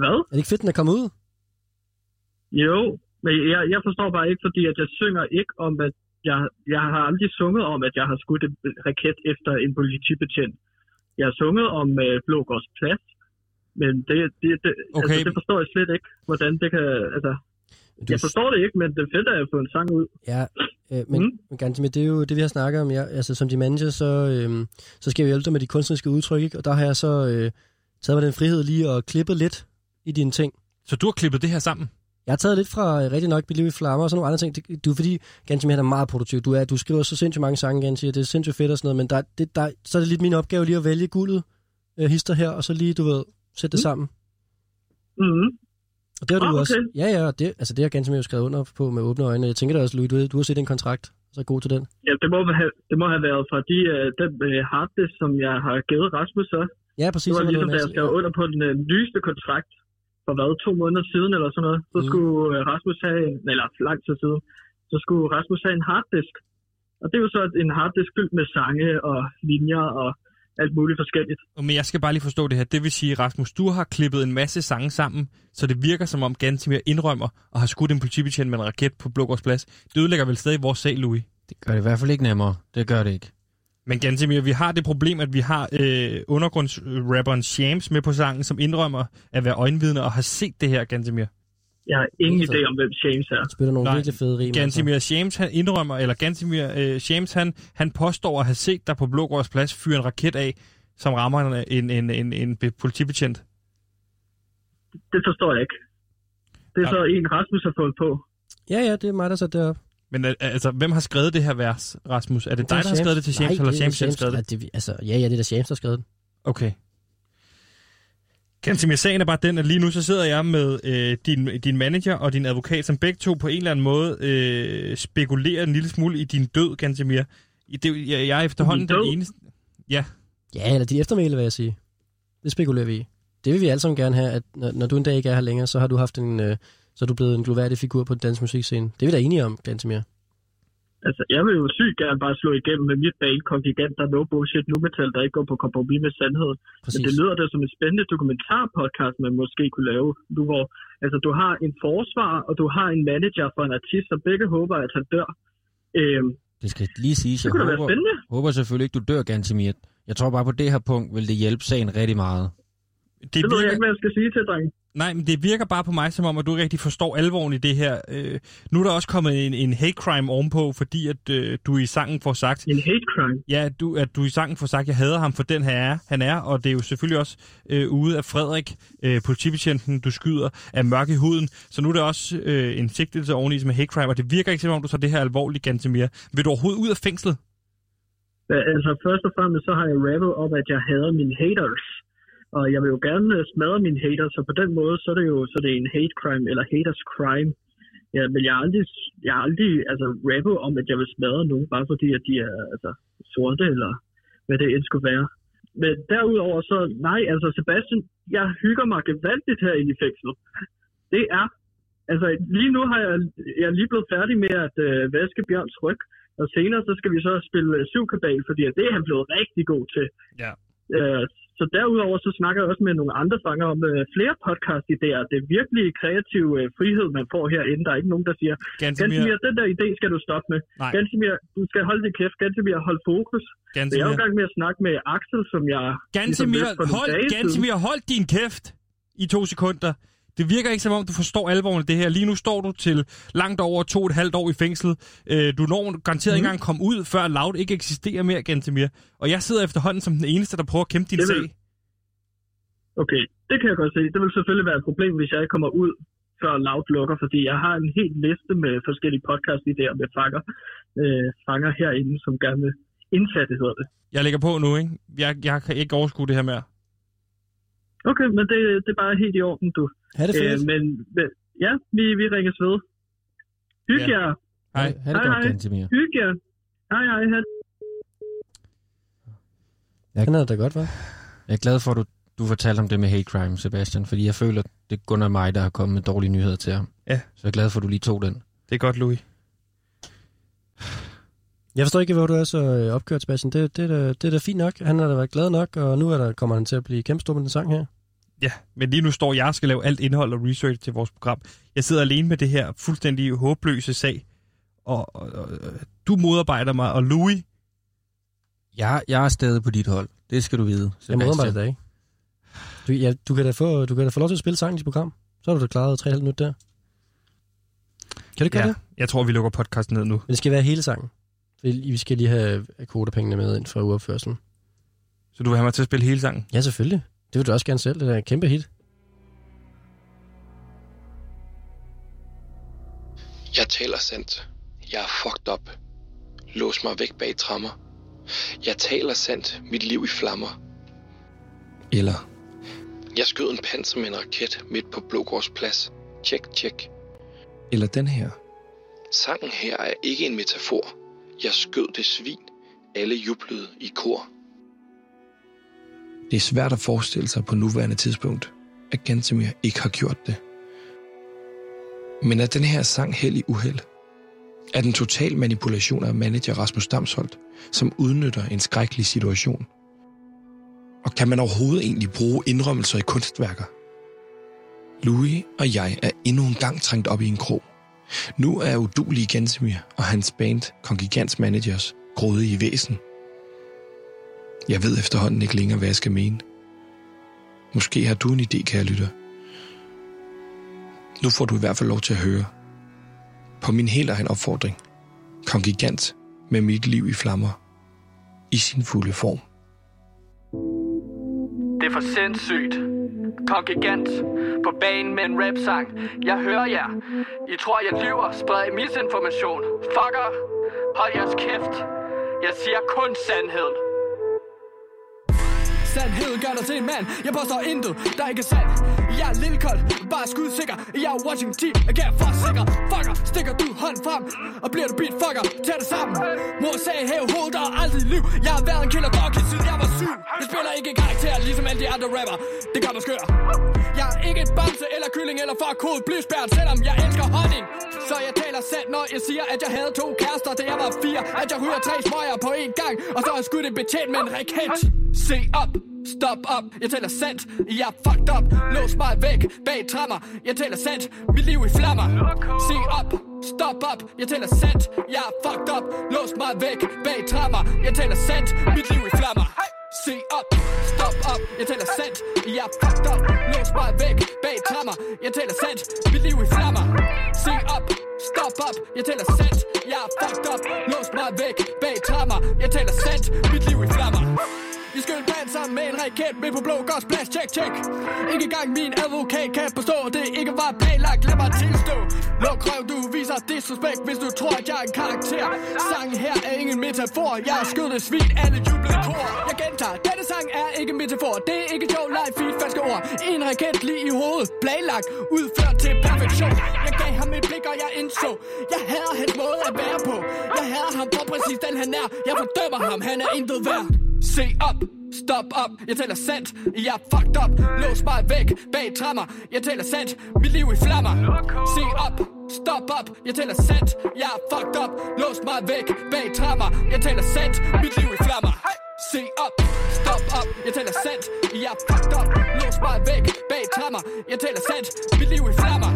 hvad? Er det ikke fedt, den er kommet ud? Jo, men jeg, jeg forstår bare ikke, fordi at jeg synger ikke om, at jeg, jeg har aldrig sunget om, at jeg har skudt en raket efter en politibetjent. Jeg har sunget om øh, Blågårds plads, men det, det, det, Okay. altså, det forstår jeg slet ikke, hvordan det kan... Altså, Du, jeg forstår det ikke, men det er fedt, at jeg får en sang ud. Ja, øh, men, mm. men Gantemir, det er jo det, vi har snakket om. Ja, altså, som de manager, så, øh, så skal vi hjælpe dig med de kunstneriske udtryk, ikke? og der har jeg så øh, taget mig den frihed lige og klippet lidt i dine ting. Så du har klippet det her sammen? Jeg har taget lidt fra øh, rigtig nok Mit Liv i Flammer og sådan nogle andre ting. Det, du er fordi, Gantemir han er meget produktiv. Du, er, du skriver så sindssygt mange sange, Gantemir. Det er sindssygt fedt og sådan noget, men der, det, der, så er det lidt min opgave lige at vælge guldet øh, hister her, og så lige, du ved, sætte det Mm. sammen. Mm-hmm. Og det har du Ah, også. okay. Ja, ja, og det, altså det har Gantemir jo skrevet under på med åbne øjne. Jeg tænker da også, Louis, du, du har set en kontrakt, så er god til den. Ja, det må, have, det må have været fra de, øh, den øh, harddisk, som jeg har givet Rasmus så. Ja, præcis. Det var ligesom, da jeg skrev under på den øh, nyeste kontrakt for hvad, to måneder siden eller sådan noget. Så Mm. skulle øh, Rasmus have, en, eller lang tid siden, så skulle Rasmus have en harddisk. Og det er jo så en harddisk fyldt med sange og linjer og alt muligt forskelligt. Men jeg skal bare lige forstå det her. Det vil sige, Rasmus, du har klippet en masse sange sammen, så det virker som om Gantemir indrømmer og har skudt en politibetjent med en raket på Blågårds plads. Det ødelægger vel stadig vores sag, Louis? Det gør det i hvert fald ikke nemmere. Det gør det ikke. Men Gantemir, vi har det problem, at vi har øh, undergrundsrapperen Shams med på sangen, som indrømmer at være øjenvidne og har set det her, Gantemir. Jeg har ingen idé om, hvem James er. spiller nogle Nej, virkelig fede rim. altså. Gantemir Shams, han indrømmer, eller Gantemir øh, Shams, han, han påstår at have set dig på Blågårds plads fyre en raket af, som rammer en, en, en, en, en be- politibetjent. Det forstår jeg ikke. Det er så en, Rasmus har fået på. Ja, ja, det er mig, der satte det op. Men øh, altså, hvem har skrevet det her vers, Rasmus? Er det, Det dig, er der har skrevet det til Shams, Nej, eller det er Shams, der har skrevet det? Ja, det, altså, ja, ja, det er da Shams, der har skrevet det. Okay. Gantemir, sagen er bare den, at lige nu så sidder jeg med øh, din, din manager og din advokat, som begge to på en eller anden måde øh, spekulerer en lille smule i din død, Gantemir. I Det, jeg, jeg er efterhånden den eneste... Ja, Ja, eller de eftermæle, vil jeg sige. Det spekulerer vi i. Det vil vi alle sammen gerne have, at når, når du en dag ikke er her længere, så har du haft en, øh, så er du blevet en gloværdig figur på den danske musikscene. Det er vi da enige om, Gantemir. Altså, jeg vil jo sygt gerne bare slå igennem med mit band Kongigant, der er no bullshit nu metal, der ikke går på kompromis med sandheden. Præcis. Men det lyder da som en spændende dokumentarpodcast, man måske kunne lave. Du, hvor, altså, du har en forsvar, og du har en manager for en artist, som begge håber, at han dør. Øhm, Det skal lige siges, det jeg håber, håber selvfølgelig ikke, du dør, Gantemir. Jeg tror bare på det her punkt vil det hjælpe sagen rigtig meget. det, Det ved jeg ikke, hvad jeg skal sige til, dreng. Nej, men det virker bare på mig som om, at du ikke rigtig forstår alvoren i det her. Øh, nu er der også kommet en, en hate crime ovenpå, fordi at øh, du i sangen får sagt, En hate crime. Ja, du, at du i sangen får sagt, at jeg hader ham for den her er, han er, og det er jo selvfølgelig også øh, ude af Frederik, øh, politibetjenten, du skyder, er mørk i huden. Så nu er det også øh, en sigtelse oveni som er hate crime, og det virker ikke som om, du tager det her alvorligt, Gantemir. Vil du overhovedet ud af fængslet? Altså, først og fremmest så har jeg rappet om, at jeg hader mine haters. Og jeg vil jo gerne øh, smadre mine haters, så på den måde, så er det jo så er det en hate crime, eller haters crime. Ja, men jeg har aldrig, jeg har aldrig altså, rappet om, at jeg vil smadre nogen, bare fordi, at de er altså, sorte, eller hvad det end skulle være. Men derudover så, nej, altså Sebastian, jeg hygger mig gevaldigt herinde i fængslet. Det er, altså lige nu har jeg, jeg er lige blevet færdig med at øh, vaske Bjørns ryg, og senere så skal vi så spille øh, syvkabal, fordi det er han blevet rigtig god til. Ja. Øh, så derudover så snakker jeg også med nogle andre fanger om øh, flere podcast-idéer. Det er virkelig kreativ øh, frihed, man får herinde. Der er ikke nogen, der siger, Gantemir, den der idé skal du stoppe med. Nej. Gantemir, du skal holde din kæft. Gantemir, hold fokus. Så jeg er jo i gang med at snakke med Axel, som jeg... ligesom for nogle hold. Gantemir, hold din kæft! i to sekunder. Det virker ikke som om, du forstår alvoren af det her. Lige nu står du til langt over to og et halvt år i fængsel. Øh, du når garanteret mm. ikke engang komme ud, før Loud ikke eksisterer mere, Gantemir. Og jeg sidder efterhånden som den eneste, der prøver at kæmpe din Det sag. vil- Okay, det kan jeg godt se. Det vil selvfølgelig være et problem, hvis jeg ikke kommer ud, før Loud lukker, fordi jeg har en hel liste med forskellige podcast-idéer med fanger, øh, fanger herinde, som gerne vil indsatte, hedder det. Jeg lægger på nu, ikke? Jeg, jeg kan ikke overskue det her mere. Okay, men det, det er bare helt i orden, du. Ha' det fedt. Øh, men men ja, vi, vi ringes ved. Hygge Ja. jer. Hej. Ha' det Hej, godt. Gantemir. Hygge jer. Hej, hej. hej. Jeg det da godt, hva'? Jeg er glad for, at du, du fortalte om det med hate crime, Sebastian, fordi jeg føler, det er kun af mig, der har kommet med dårlige nyheder til ham. Ja. Så jeg er glad for, at du lige tog den. Det er godt, Louis. Jeg forstår ikke, hvor du er så øh, opkørt, Sebastian. Det, det, er da, det er da fint nok. Han har da været glad nok, og nu er der, kommer han til at blive kæmpestor med den sang her. Ja, men lige nu står jeg og skal lave alt indhold og research til vores program. Jeg sidder alene med det her fuldstændig håbløse sag. Og, og, og du modarbejder mig, og Louis... Jeg, jeg er stadig på dit hold. Det skal du vide, Jeg Sebastian. modarbejder dig ikke. Du, ja, du, kan da få, du kan da få lov til at spille sangen i dit program. Så har du da klaret 3,5 minutter der. Kan du ikke gøre Ja, det? jeg tror, vi lukker podcasten ned nu. Men det skal være hele sangen. Vi vi skal lige have kodepengene med ind fra uopførselen. Så du vil have mig til at spille hele sangen? Ja, selvfølgelig. Det vil du også gerne selv. Det er et kæmpe hit. Jeg taler sandt. Jeg er fucked up. Lås mig væk bag trammer. Jeg taler sandt. Mit liv i flammer. Eller... Jeg skød en panser med en raket midt på Blågårds plads. Tjek, tjek. Eller den her. Sangen her er ikke en metafor. Jeg skød det svin. Alle jublede i kor. Det er svært at forestille sig på nuværende tidspunkt, at Gantemir ikke har gjort det. Men er den her sang held i uheld? Er den total manipulation af manager Rasmus Damsholdt, som udnytter en skrækkelig situation? Og kan man overhovedet egentlig bruge indrømmelser i kunstværker? Louis og jeg er endnu en gang trængt op i en krog. Nu er udulige Gantemir og hans band Kongigans Managers grådige væsen. Jeg ved efterhånden ikke længere, hvad jeg skal mene. Måske har du en idé, kære lytter. Nu får du i hvert fald lov til at høre. På min helt egen opfordring. Kongigant med mit liv i flammer. I sin fulde form. Det er for sindssygt. Kongigant på banen med en rap-sang. Jeg hører jer. I tror, jeg lyver. Spreder misinformation. Fucker. Hold jeres kæft. Jeg siger kun sandheden. Sandhed gør dig til en mand. Jeg påstår intet, der ikke er sandt. Jeg er lille kold, bare skudsikker. Jeg er watching team, jeg kan for sikker. Fucker, stikker du hånd frem Og bliver du beat, fucker, tag det sammen. Mor sagde, hæv hovedet og aldrig liv. Jeg har været en killer dog, siden jeg var syg Jeg spiller ikke karakter, ligesom alle de andre rapper. Det gør mig skør. Jeg er ikke et bamse eller kylling eller fuck kod Blyspært, selvom jeg elsker honning. Så jeg taler sandt, når jeg siger At jeg havde to kærester, da jeg var fire. At jeg ryger tre smøger på én gang Og så har jeg skudt en betjent med en raket. Se op, stop op, jeg taler sandt. Jeg er fucked up, lås mig væk Bag trammer, jeg taler sandt. Mit liv i flammer. Se op, stop op, jeg taler sandt. Jeg er fucked up, lås mig væk Bag trammer, jeg taler sandt. Mit liv i flammer. Se op, stop op, jeg taler sandt. Jeg er fucked up, lås mig væk Bag trammer, jeg taler sandt. Mit liv i flammer. Se op, stop op, jeg taler sandt. Jeg er fucked up, lås mig væk Bag trammer, jeg taler sandt. Mit liv i flammer. I skød sammen med en raket Med på blå gods plads, tjek, tjek Ikke engang min advokat kan forstå Det ikke var planlagt, lad mig tilstå. Luk røv, du viser disrespekt Hvis du tror, at jeg er en karakter. Sangen her er ingen metafor. Jeg er skød et svin, alle jublede kor. Jeg gentager, denne sang er ikke metafor. Det er ikke Joe Life feed, falske ord. En raket lige i hovedet, planlagt Udført til perfektion. Jeg gav ham et blik, og jeg indså Jeg hader hans måde at være på. Jeg hader ham for præcis den han er. Jeg fordømmer ham, han er intet værd. Se op, stop op, jeg taler sandt. Jeg er fucked up, lås mig væk Bag trammer, jeg taler sandt. Mit liv i flammer. Se op, stop op, jeg taler sandt. Jeg er fucked up, lås mig væk Bag trammer, jeg taler sandt. Mit liv i flammer. Se op, stop op, jeg taler sandt. Jeg er fucked up, lås mig væk Bag trammer, jeg taler sandt. Mit liv i flammer.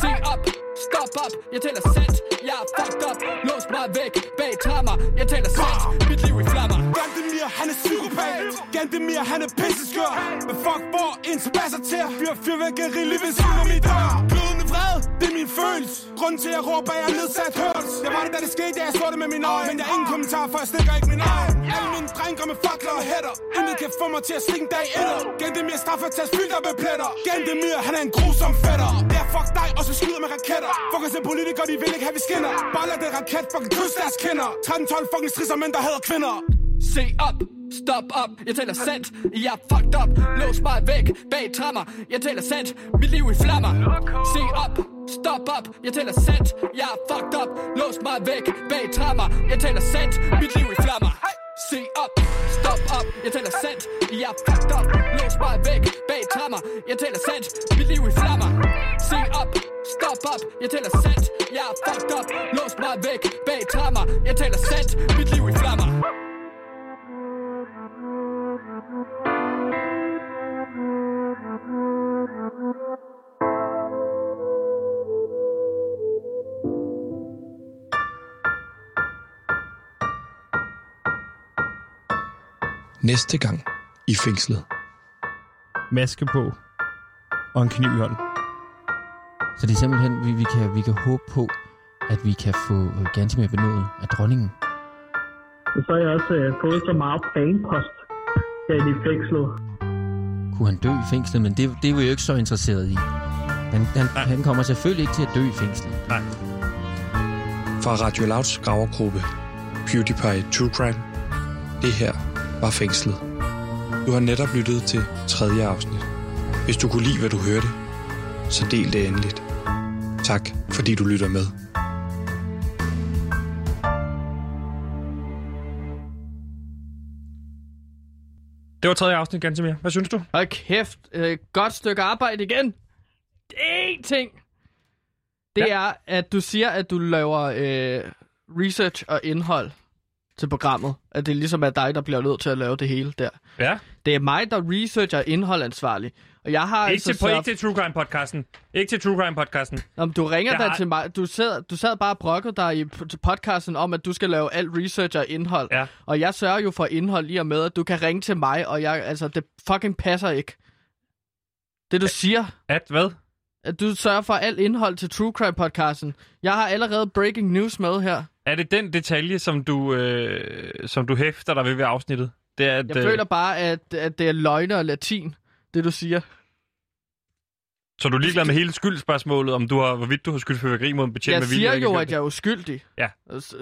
Se op, stop op, jeg taler sandt Jeg er fucked up, lås mig væk. Bag trammer, jeg taler sandt Mit liv i flammer. Gandemir, han er psykopat. Gandemir, han er pisseskør. Men fuck, hvor en spasser til at fyre fyrværkeri lige ved siden af mit dør. Blødende det er min følelse. Grunden til at jeg råber, jeg er nedsat hørs Jeg var det, da det skete, da jeg så det med mine øjne Men jeg har ingen kommentar, for jeg stikker ikke min øjne Alle mine drenge med fakler og hætter. Intet kan få mig til at stikke en dag etter. Gantemir straffetast fyldt op med pletter. Gendemir, han er en grusom fætter. Det er fuck dig, og så skyder med raketter. Fuck os politikere, de vil ikke have, vi skinner. Bare lad det raket fucking kryds deres kinder. 13-12 fucking strisser mænd, der hader kvinder. Se op, stop op, jeg taler sandt. Jeg er fucked up, lås mig væk bag trammer Jeg taler sandt, mit liv i flammer. Se op, stop op, jeg taler sandt Jeg er fucked up, lås mig væk bag trammer Jeg taler sandt, mit liv i flammer. Se op, stop op, jeg taler sandt Jeg er fucked up, lås mig væk bag trammer Jeg taler sandt, mit liv i flammer. Se op, stop op, jeg taler sandt Jeg er fucked up, lås mig væk bag trammer Jeg taler sandt, mit liv i flammer Næste gang i fængslet. Maske på og en kniv i hånden. Så det er simpelthen, vi, vi, kan, vi kan håbe på, at vi kan få øh, Gantemir benådet af dronningen. Og så har jeg også øh, fået så meget fanpost herinde i fængslet. Kunne han dø i fængslet, men det, det er vi jo ikke så interesseret i. Han, han, han kommer selvfølgelig ikke til at dø i fængslet. Nej. Fra Radio Louds gravergruppe PewDiePie True Crime. Det her var fængslet. Du har netop lyttet til tredje afsnit. Hvis du kunne lide, hvad du hørte, så del det endeligt. Tak, fordi du lytter med. Det var tredje afsnit, Gantemir. Hvad synes du? Hold kæft, øh, godt stykke arbejde igen. En ting. Det ja. er, at du siger, at du laver øh, research og indhold til programmet. At det ligesom er dig, der bliver nødt til at lave det hele der. Ja. Det er mig, der researcher indholdansvarlig. Og jeg har Ikke altså til, på, ikke til True Crime podcasten. Ikke til True Crime podcasten. Om du ringer Jeg der har- til mig. Du sad, du sad bare og brokkede dig i podcasten om, at du skal lave alt research og indhold. Ja. Og jeg sørger jo for indhold lige og med, at du kan ringe til mig, og jeg, altså, det fucking passer ikke. Det du siger, At hvad? at du sørger for alt indhold til True Crime podcasten. Jeg har allerede breaking news med her. Er det den detalje, som du, øh, som du hæfter dig ved ved afsnittet? Det er, at, Jeg øh, føler bare, at, at det er løgne og latin, det du siger. Så du er ligeglad med hele skyldspørgsmålet, om du har, hvorvidt du har skyldt fyrværkeri mod en betjent Jeg med vilje? siger eller ikke jo, at jeg er uskyldig. Ja. Og, så,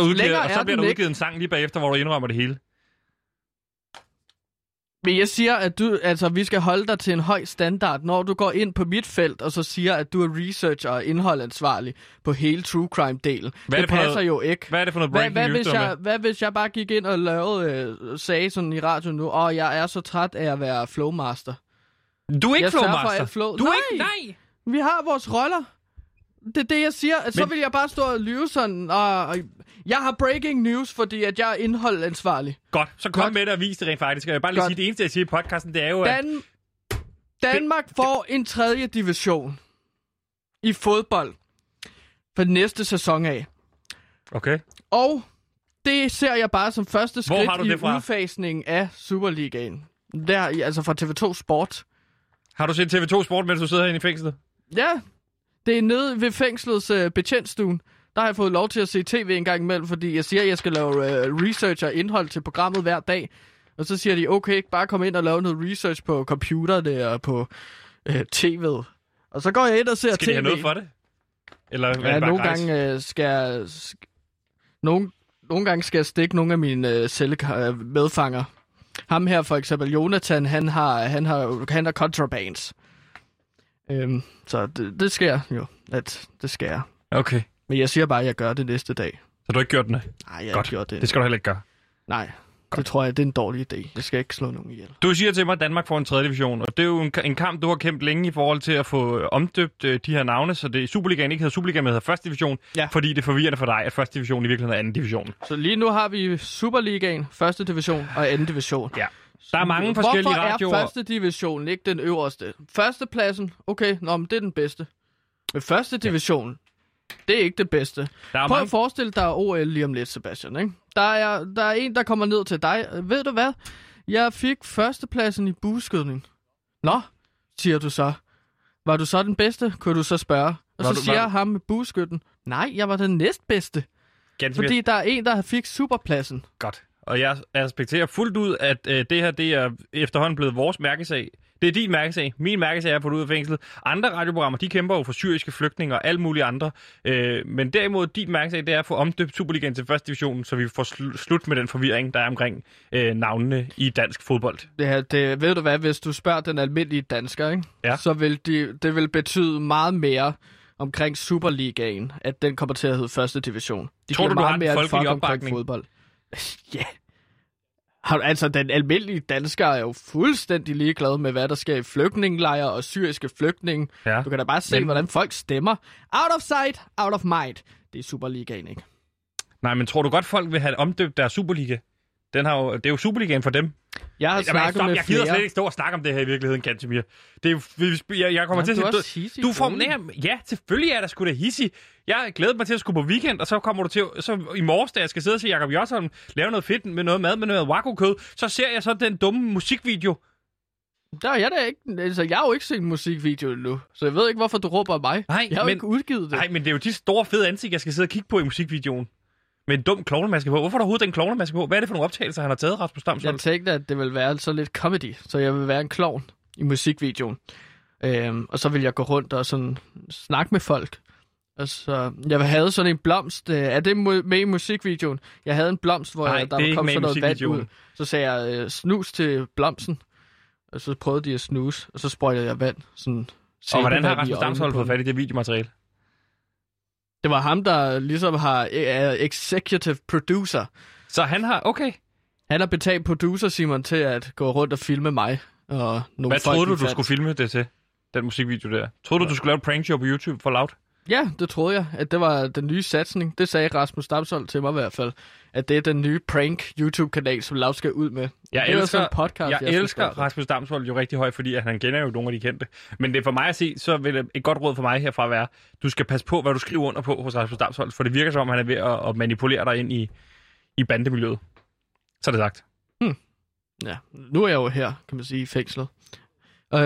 udgiver, og så er bliver der ikke. udgivet en sang lige bagefter, hvor du indrømmer det hele. Men jeg siger, at du, altså, vi skal holde dig til en høj standard, når du går ind på mit felt, og så siger, at du er researcher og indholdansvarlig på hele true crime-delen. Hvad det det passer noget- jo ikke. Hvad er det for noget Hvad, breaking hvad, news, hvis jeg, hvad hvis jeg bare gik ind og lavede, øh, sagde sådan i radioen nu, åh, jeg er så træt af at være flowmaster. Du er ikke jeg for flowmaster. flow. Du er nej, ikke... Nej! vi har vores roller. Det er det, jeg siger. At så Men- vil jeg bare stå og lyve sådan, og, og jeg har breaking news, fordi at jeg er indholdansvarlig. Godt, så kom Godt. med det og vis det rent faktisk. Jeg vil bare lige Godt. sige, det eneste, jeg siger i podcasten, det er jo, at... Dan- Danmark får en tredje division i fodbold for næste sæson af. Okay. Og det ser jeg bare som første skridt i udfasningen af Superligaen. Der, altså fra TV2 Sport. Har du set TV2 Sport, mens du sidder herinde i fængslet? Ja, det er nede ved fængslets øh, betjentstuen. Der har jeg fået lov til at se tv en gang imellem, fordi jeg siger, at jeg skal lave øh, research og indhold til programmet hver dag. Og så siger de, okay, bare kom ind og lave noget research på computerne og på øh, tv'et. Og så går jeg ind og ser Skal tv. de have noget for det? Eller er det Ja, bare nogle gratis? gange øh, skal jeg... sk- Nogle, nogle gange skal jeg stikke nogle af mine øh, celle, øh, medfanger. Ham her for eksempel, Jonathan, han har, han har, han har contrabands. Øhm, så det, det sker jo, at det jeg. Okay. Men jeg siger bare, at jeg gør det næste dag. Så du har ikke gjort den? Nej, jeg har Godt. ikke gjort det. Det skal du heller ikke gøre. Nej, det tror jeg, det er en dårlig idé. Jeg skal ikke slå nogen ihjel. Du siger til mig, at Danmark får en tredje division, og det er jo en, en kamp, du har kæmpet længe i forhold til at få øh, omdøbt øh, de her navne, så det Superligaen ikke hedder Superligaen, men hedder første division, Ja. fordi det er forvirrende for dig, at første division i virkeligheden er anden division. Så lige nu har vi Superligaen, første division og anden division. Ja. Der er mange forskellige Hvorfor radioer. er første division ikke den øverste? Førstepladsen, okay, nå, men det er den bedste. Men første division, det er ikke det bedste. Der er Prøv mange... at forestille dig OL lige om lidt, Sebastian. Ikke? Der, er, der er en, der kommer ned til dig. Ved du hvad? Jeg fik førstepladsen i bueskydning. Nå, siger du så. Var du så den bedste, kunne du så spørge. Og Var så du- siger var- ham med bueskytten, nej, jeg var den næstbedste. Gansimir, Fordi der er en, der fik superpladsen. Godt. Og jeg respekterer fuldt ud, at øh, det her det er efterhånden blevet vores mærkesag. Det er din mærkesag. Min mærkesag er at få det ud af fængslet. Andre radioprogrammer, de kæmper jo for syriske flygtninge og alle mulige andre. Øh, men derimod, din mærkesag, det er at få omdøbt Superligaen til første division, så vi får sl- slut med den forvirring, der er omkring øh, navnene i dansk fodbold. Det, her, det, ved du hvad, hvis du spørger den almindelige dansker, ikke? Ja. så vil de, det vil betyde meget mere omkring Superligaen, at den kommer til at hedde første division. De Tror du, du har mere en folkelig opbakning? Fodbold. ja. Har, du- altså, den almindelige dansker er jo fuldstændig ligeglad med, hvad der sker i flygtningelejre og syriske flygtninge. Ja. Du kan da bare se, Men... hvordan folk stemmer. Out of sight, out of mind. Det er Superligaen, ikke? Nej, men tror du godt, folk vil have omdøbt deres Superliga? Den har jo, det er jo Superligaen for dem. Jeg har Jamen, snakket stop, med jeg gider flere. slet ikke stå og snakke om det her i virkeligheden, Kantemir. Det er jo, jeg, jeg kommer Jamen, til du at også hissig, du, du får, nej, ja, selvfølgelig er der sgu da hissig. Jeg glæder mig til at skulle på weekend, og så kommer du til, så i morges, da jeg skal sidde og se Jacob Josholm lave noget fedt med noget mad med noget wagyu-kød, så ser jeg så den dumme musikvideo. Der er jeg da ikke... Altså, jeg har jo ikke set en musikvideo endnu, så jeg ved ikke, hvorfor du råber af mig. Nej, jeg har jo men- ikke udgivet det. Nej, men det er jo de store fede ansigt, jeg skal sidde og kigge på i musikvideoen. Med en dum klovnemaske på. Hvorfor er der overhovedet den klovnemaske på? Hvad er det for nogle optagelser, han har taget, Rasmus Damsholm? Jeg tænkte, at det ville være så lidt comedy, så jeg vil være en klovn i musikvideoen. Øhm, og så vil jeg gå rundt og sådan snakke med folk. Og så, jeg havde sådan en blomst. Øh, er det med i musikvideoen? Jeg havde en blomst, hvor Nej, jeg, der er kom sådan noget vand ud. Så sagde jeg øh, snus til blomsten. Og så prøvede de at snuse, og så sprøjtede jeg vand. Sådan og hvordan har Rasmus Damsholm fået fat i det videomateriale? Det var ham, der ligesom har er executive producer. Så han har, okay. Han har betalt producer Simon til at gå rundt og filme mig. Og nogle Hvad troede du, du skulle filme det til? Den musikvideo der. Troede du, du skulle lave et prank show på YouTube for Loud? Ja, det troede jeg, at det var den nye satsning. Det sagde Rasmus Damshold til mig i hvert fald. At det er den nye prank YouTube-kanal, som Lav skal ud med. Jeg det er elsker, en podcast, jeg, synes, elsker derfor. Rasmus Damsvold jo rigtig højt, fordi at han kender jo nogle af de kendte. Men det er for mig at se, så vil et godt råd for mig herfra være, du skal passe på, hvad du skriver under på hos Rasmus Damsvold, for det virker som om, han er ved at, at manipulere dig ind i, i bandemiljøet. Så er det sagt. Ja, nu er jeg jo her, kan man sige, i fængslet. Øh,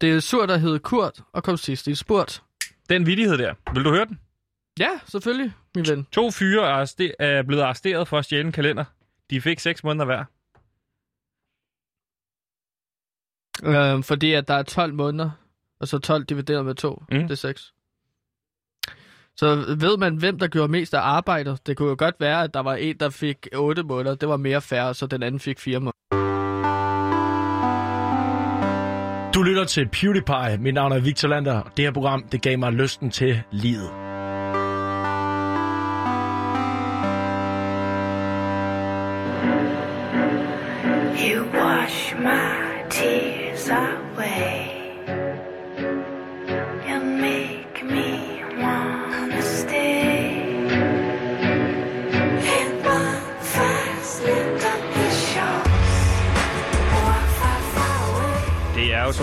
det er surt at hedde Kurt og kom sidst i spurt. Den vidighed der, vil du høre den? Ja, selvfølgelig, min ven. To fyre er, arreste- er blevet arresteret for at stjæle en kalender. De fik seks måneder hver. Øh, fordi at der er 12 måneder, og så 12 divideret med 2, Mm. det er 6. Så ved man, hvem der gjorde mest af arbejdet? Det kunne jo godt være, at der var en, der fik 8 måneder. Det var mere færre, så den anden fik 4 måneder. Du lytter til PewDiePie. Mit navn er Victor Lander. Det her program, det gav mig lysten til livet. inside.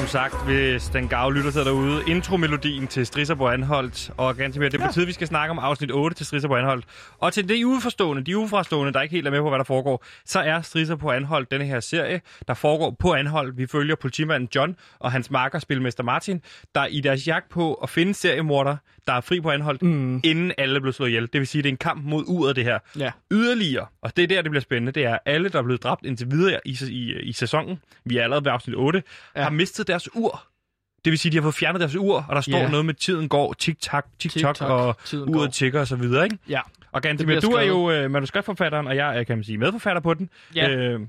Som sagt, hvis den gave lytter til derude, intromelodien til Strisser på Anholdt. Og ganske mere, det er på tide, vi skal snakke om afsnit 8 til Strisser på Anholdt. Og til de uforstående, de ufrastående, der ikke helt er med på, hvad der foregår, så er Strisser på Anholdt denne her serie, der foregår på Anholdt. Vi følger politimanden John og hans marker, spilmester Martin, der i deres jagt på at finde seriemorder, der er fri på Anholdt, mm. inden alle blev slået ihjel. Det vil sige, det er en kamp mod uret, det her. Ja. Yderligere, og det er der, det bliver spændende, det er alle, der er blevet dræbt indtil videre i, i, i sæsonen, vi er allerede ved afsnit 8, ja. har mistet deres ur. Det vil sige, de har fået fjernet deres ur, og der står Ja. noget med tiden går, tik-tak, Tik-tak, og tiden uret går. tigger og så videre, ikke? Ja. Og bliver du er jo øh, manuskriptforfatteren, og jeg er, kan man sige, medforfatter på den. Ja. Øh,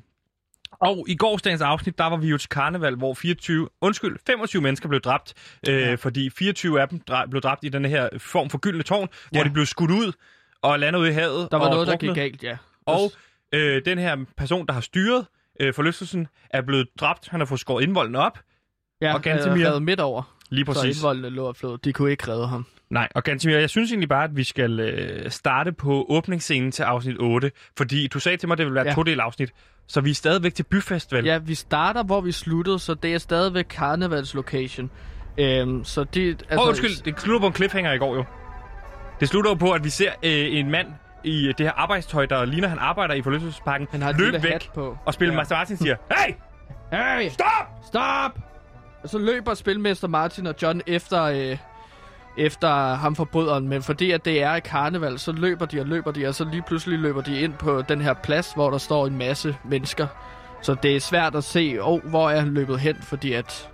og i gårsdagens afsnit, der var vi jo til karneval, hvor 24, undskyld, 25 mennesker blev dræbt, øh, ja. fordi 24 af dem dræ- blev dræbt i den her form for gyldne tårn, hvor Ja. de blev skudt ud og landet ud i havet. Der var og noget, der druknet. gik galt, ja. Og øh, den her person, der har styret øh, forlystelsen, er blevet dræbt. Han har fået skåret indvolden op. Ja, og Gantemir... havde midt over. Lige Så præcis. indvoldene lå og flod. De kunne ikke redde ham. Nej, og Gantemir, jeg synes egentlig bare, at vi skal øh, starte på åbningsscenen til afsnit 8. Fordi du sagde til mig, at det ville være Ja. todel afsnit. Så vi er stadigvæk til byfestival. Ja, vi starter, hvor vi sluttede, så det er stadigvæk karnevalslocation. Øhm, så de, altså, oh, undskyld, det slutter på en cliffhanger i går jo. Det slutter jo på, at vi ser øh, en mand i det her arbejdstøj, der ligner, han arbejder i forlystelsesparken, Han har løb væk hat på. og spille ja. Master Martin siger, hey! Hey! Stop! Stop! Og så løber spilmester Martin og John efter, øh, efter ham forbryderen, men fordi at det er et karneval, så løber de og løber de, og så lige pludselig løber de ind på den her plads, hvor der står en masse mennesker. Så det er svært at se, oh, hvor er han løbet hen, fordi at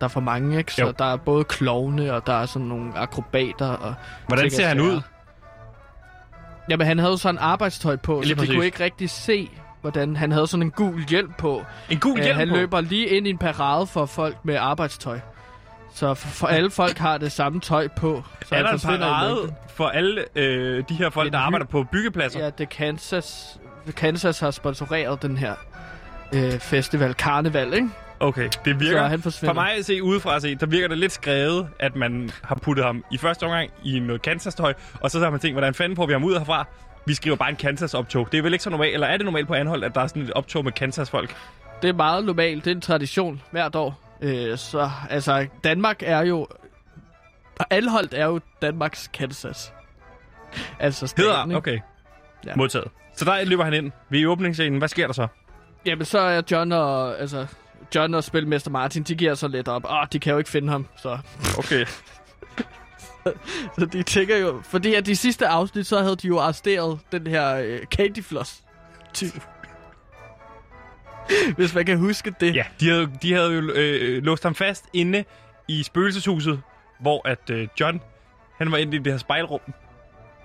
der er for mange, ikke? Så Jo. der er både klovne, og der er sådan nogle akrobater. Og Hvordan ser han ud? Jamen, han havde sådan arbejdstøj på, Lige så de præcis. kunne ikke rigtig se, hvordan han havde sådan en gul hjelm på. En gul Øh, hjelm Han på? løber lige ind i en parade for folk med arbejdstøj. Så for, for alle folk har det samme tøj på. Så er der en parade for alle øh, de her folk, der arbejder på byggepladser? Ja, det Kansas. Kansas har sponsoreret den her øh, festival, karneval, ikke? Okay, det virker... Så han forsvinder. For mig at se udefra at se, der virker det lidt skrevet, at man har puttet ham i første omgang i noget Kansas-tøj, og så har man tænkt, hvordan fanden får vi ham ud herfra? Vi skriver bare en Kansas-optog. Det er vel ikke så normalt, eller er det normalt på Anhold, at der er sådan et optog med Kansas-folk? Det er meget normalt. Det er en tradition hvert år. Øh, så altså, Danmark er jo... Anholdt er jo Danmarks Kansas. Altså staten, Hedder, okay. Ja. Ja. Modtaget. Så der løber han ind. Vi er i åbningsscenen. Hvad sker der så? Jamen, så er John og, altså, John og spilmester Martin, de giver så lidt op. Åh, de kan jo ikke finde ham, så... Okay. så de tænker jo... Fordi at de sidste afsnit, så havde de jo arresteret den her øh, Candy Floss type. Hvis man kan huske det. Ja, de havde, de havde jo øh, låst ham fast inde i spøgelseshuset, hvor at øh, John, han var inde i det her spejlrum.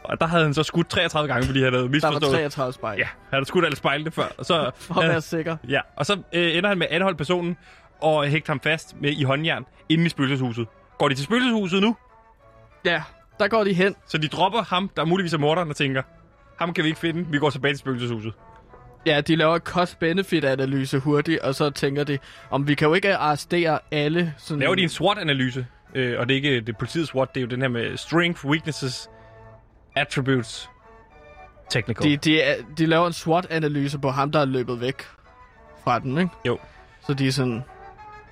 Og der havde han så skudt 33 gange, fordi han havde Der var misforstået. 33 spejl. Ja, han havde skudt alle spejlene før. Og så, For at være sikker. Ja, og så øh, ender han med at anholde personen og hægte ham fast med i håndjern inde i spøgelseshuset. Går de til spøgelseshuset nu? Ja, der går de hen. Så de dropper ham, der muligvis er morderen, og tænker, ham kan vi ikke finde, vi går tilbage til spøgelseshuset. Ja, de laver cost-benefit-analyse hurtigt, og så tænker de, om vi kan jo ikke arrestere alle. Sådan Laver de en SWOT-analyse, øh, og det er ikke det er politiets SWOT, det er jo den her med Strength, Weaknesses, Attributes, Technical. De, de, de laver en SWOT-analyse på ham, der er løbet væk fra den, ikke? Jo. Så de er sådan...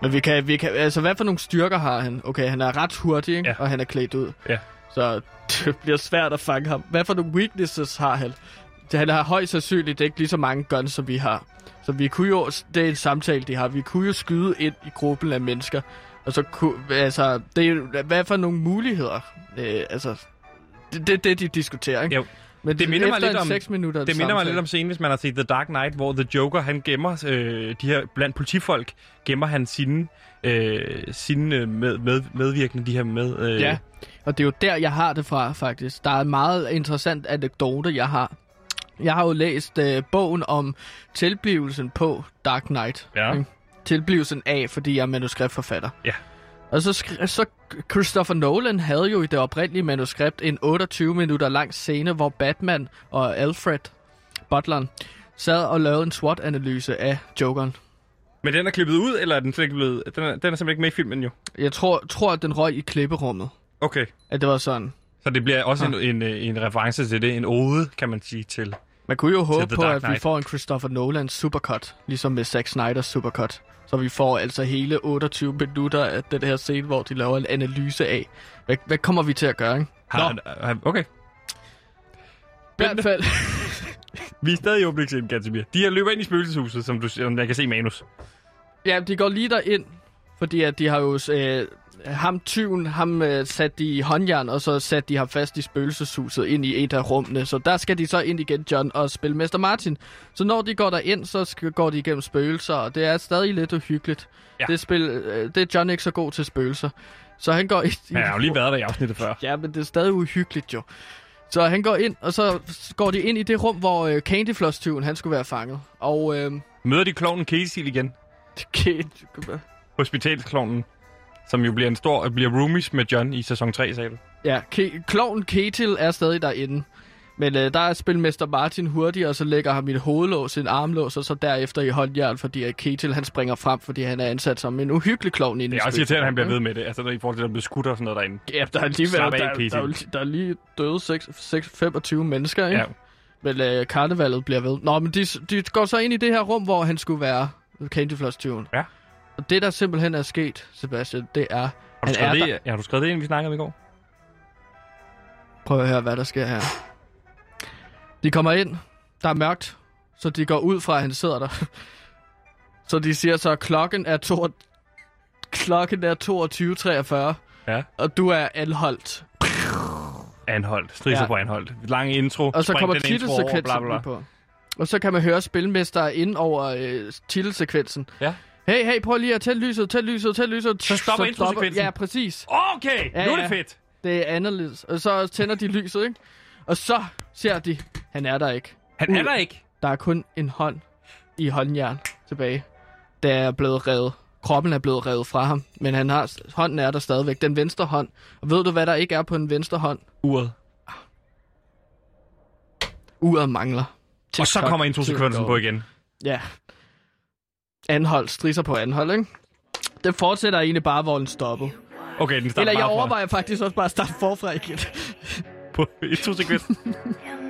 Men vi kan, vi kan... Altså, hvad for nogle styrker har han? Okay, han er ret hurtig, ikke? Ja. Og han er klædt ud. Ja. Så det bliver svært at fange ham. Hvad for nogle weaknesses har han? Det, han har højst sandsynligt ikke lige så mange guns, som vi har. Så vi kunne jo... Det er en samtale, de har. Vi kunne jo skyde ind i gruppen af mennesker. Og så kunne... Altså, det er. Hvad for nogle muligheder? Øh, altså... Det er det, de diskuterer, ikke? Jo. Men det minder mig lidt om, seks minutter det minder mig lidt om scenen, hvis man har set The Dark Knight, hvor The Joker, han gemmer øh, de her, blandt politifolk, gemmer han sine, øh, sine øh, med, med, medvirkende, de her med... Øh, Ja, og det er jo der, jeg har det fra, faktisk. Der er en meget interessant anekdote, jeg har. Jeg har jo læst øh, bogen om tilblivelsen på Dark Knight. Ja. ikke? Tilblivelsen af, fordi jeg er manuskriptforfatter. Ja. Og så, skri- så Christopher Nolan havde jo i det oprindelige manuskript en 28 minutter lang scene, hvor Batman og Alfred, butleren, sad og lavede en SWOT-analyse af Jokeren. Men den er klippet ud, eller er den slet ikke blevet... Den er, den er simpelthen ikke med i filmen, jo. Jeg tror, tror at den røg i klipperummet. Okay. At det var sådan. Så det bliver også Ah. en, en, en reference til det, en ode, kan man sige, til... Man kunne jo håbe på, at vi får en Christopher Nolan supercut, ligesom med Zack Snyder supercut. Så vi får altså hele 28 minutter af den her scene, hvor de laver en analyse af, hvad, hvad kommer vi til at gøre, ikke? Har, har, okay. I hvert fald. Vi er stadig i åbningsscenen, Gantemir. De her løber ind i spøgelseshuset, som, du, som jeg kan se i manus. Ja, de går lige derind, fordi at de har jo... Øh, ham tyven, ham øh, satte de i håndjern, og så satte de ham fast i spøgelseshuset ind i et af rummene. Så der skal de så ind igen, John og spilmester Martin. Så når de går derind, så skal, går de igennem spøgelser, og det er stadig lidt uhyggeligt. Ja. Det, spil, øh, det er John ikke så god til spøgelser. Så han går ind. Ja, jeg har jo lige været der i afsnittet før. Ja, men det er stadig uhyggeligt jo. Så han går ind, og så går de ind i det rum, hvor øh, Candyfloss-tyven, han skulle være fanget. Og øh, Møder de klovnen Casey igen? Hospitalsklovnen, som jo bliver en stor, bliver roomies med John i sæson 3, sagde du. Ja, Ke- kloven Ketil er stadig derinde. Men øh, der er spilmester Martin hurtig, og så lægger ham i et hovedlås, en armlås, og så derefter i håndjern, fordi at Ketil han springer frem, fordi han er ansat som en uhyggelig klovn inde Det i er også irriterende, at han bliver ved med det. Altså, når i forhold til, at der bliver skudt og sådan noget derinde. Ja, der er af, der, Ketil. der, der, der er lige døde 6, 6, 25 mennesker, ikke? Ja. Men øh, karnevalet bliver ved. Nå, men de, de går så ind i det her rum, hvor han skulle være Candyfloss-tyven. Ja. Og det, der simpelthen er sket, Sebastian, det er... Har du, han er der. det, ja, har du skrevet det ind, vi snakkede om i går? Prøv at høre, hvad der sker her. De kommer ind, der er mørkt, så de går ud fra, at han sidder der. Så de siger så, at klokken er, to... klokken er 22.43, Ja. og du er anholdt. Anholdt. Strisser Ja. på anholdt. Lang intro. Og så Spring kommer titelsekvensen på. Og så kan man høre spilmester ind over øh, titelsekvensen. Ja. Hey, hey, prøv lige at tænde lyset, tænd lyset, tænd lyset. Så stopper introsekvensen? Ja, præcis. Okay, Ja, nu er det ja. fedt. Det er anderledes. Og så tænder de lyset, ikke? Og så ser de, han er der ikke. Han er der ikke. Der er kun en hånd i håndjern tilbage. Der er blevet revet. Kroppen er blevet revet fra ham, men han har, hånden er der stadigvæk. Den venstre hånd. Og ved du, hvad der ikke er på den venstre hånd? Uret. Uret mangler. Og så kommer introsekvensen på igen. Ja. Anhold, strisser på anhold, ikke? Det fortsætter egentlig bare, hvor den stoppede. Okay, den starter Eller jeg bare fra- overvejer faktisk også bare at starte forfra igen. på introsekvensen.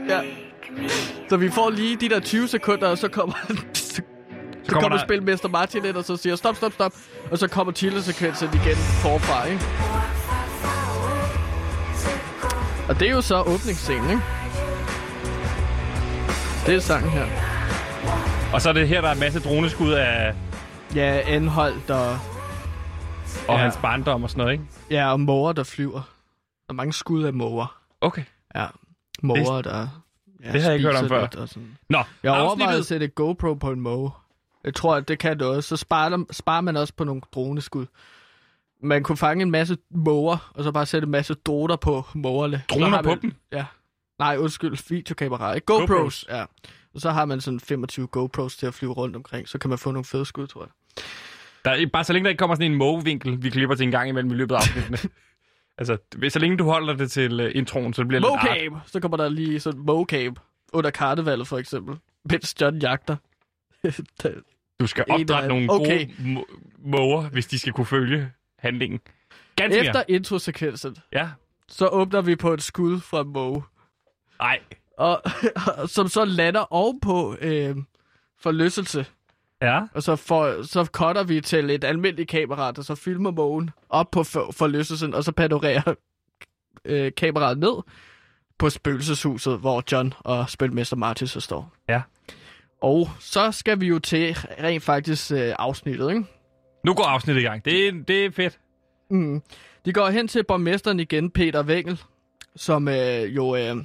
ja. Så vi får lige de der 20 sekunder, og så kommer... så kommer kommer, kommer der- spilmester Martin ind, og så siger stop, stop, stop. Og så kommer titelsekvensen igen forfra, ikke? Og det er jo så åbningsscenen, ikke? Det er sangen her. Og så er det her, der er en masse droneskud af... Ja, anholdt og... Og Ja. hans barndom og sådan noget, ikke? Ja, og måger, der flyver. Der er mange skud af måger. Okay. Ja, måger, der... Ja, det har jeg ikke hørt om før. og sådan. Nå, Jeg overvejede at sætte GoPro på en måge. Jeg tror, at det kan noget. Så sparer, dem- sparer man også på nogle droneskud. Man kunne fange en masse måger, og så bare sætte en masse droner på mågerne. Droner på man- dem? Ja. Nej, undskyld, videokameraer. ikke? GoPros, GoPros. ja. Og så har man sådan 25 GoPros til at flyve rundt omkring. Så kan man få nogle fede skud, tror jeg. Der er, bare så længe der ikke kommer sådan en mågevinkel, vi klipper til en gang imellem i løbet af afsnittene. altså, så længe du holder det til uh, introen, så bliver det lidt art. Så kommer der lige sådan mocap under karnevalet, for eksempel. Mens John jagter. Du skal opdrætte nogle Okay. gode må- måger, hvis de skal kunne følge handlingen. Ganske Efter introsekvensen, Ja. så åbner vi på et skud fra måge. Nej. Og, som så lander ovenpå øh, forlystelse. Ja. Og så, for, så cutter vi til et almindeligt kamera, der så filmer mågen op på for, forlystelsen, og så panorerer øh, kameraet ned på spøgelseshuset, hvor John og spilmester Martin så står. Ja. Og så skal vi jo til rent faktisk øh, afsnittet, ikke? Nu går afsnittet i gang. Det er, det er fedt. Mm. De går hen til borgmesteren igen, Peter Wengel, som øh, jo øh,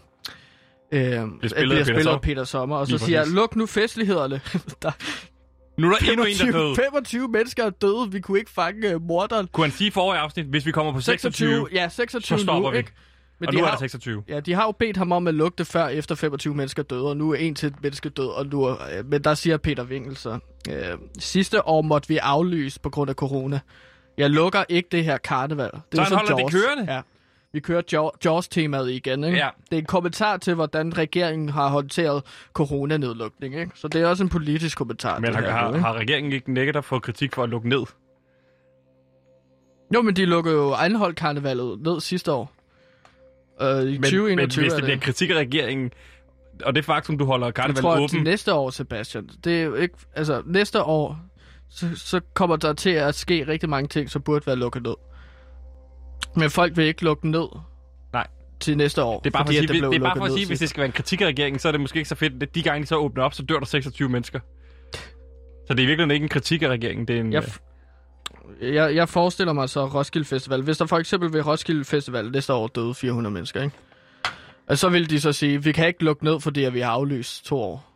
øh, bliver spillet bliver Peter spillet Sommer. af Peter Sommer, og så Lige siger præcis. luk nu festlighederne. der, Nu er der endnu en, der er død. 25 mennesker er døde, vi kunne ikke fange uh, morderen. Kunne han sige forrige afsnit, hvis vi kommer på 26, ja, 26 så stopper nu, vi. ikke? Men og de nu er der 26. Ja, de har jo bedt ham om at lukke det før efter 25 mennesker døde, og nu er en til et menneske død, og nu er, øh, men der siger Peter Wingel så, øh, sidste år måtte vi aflyse på grund af corona. Jeg lukker ikke det her karneval. Det Så er han jo holder det Jaws. kørende? Ja. Vi kører Jaw- Jaws-temaet igen, ikke? Ja. Det er en kommentar til, hvordan regeringen har håndteret coronanedlukning, ikke? Så det er også en politisk kommentar. Men har, her, har, har regeringen ikke nægget at få kritik for at lukke ned? Jo, men de lukkede jo Anholdt karnevalet ned sidste år. Øh, I Men, 2021 men hvis det det. bliver kritik af regeringen, og det faktum, du holder Jeg karnevalet tror, at åben, til næste år, Sebastian, det er jo ikke... Altså, næste år, så, så kommer der til at ske rigtig mange ting, som burde være lukket ned. Men folk vil ikke lukke ned Nej. til næste år, det er bare for fordi at at sige, blev det er bare for at sige hvis det skal være en kritik af regeringen, så er det måske ikke så fedt. De gange, de så åbner op, så dør der 26 mennesker. Så det er i virkeligheden ikke en kritik af regeringen, det er en... Jeg, jeg, jeg forestiller mig så Roskilde Festival. Hvis der for eksempel ved Roskilde Festival næste år døde 400 mennesker, ikke? Og så vil de så sige, vi kan ikke lukke ned, fordi at vi har aflyst to år.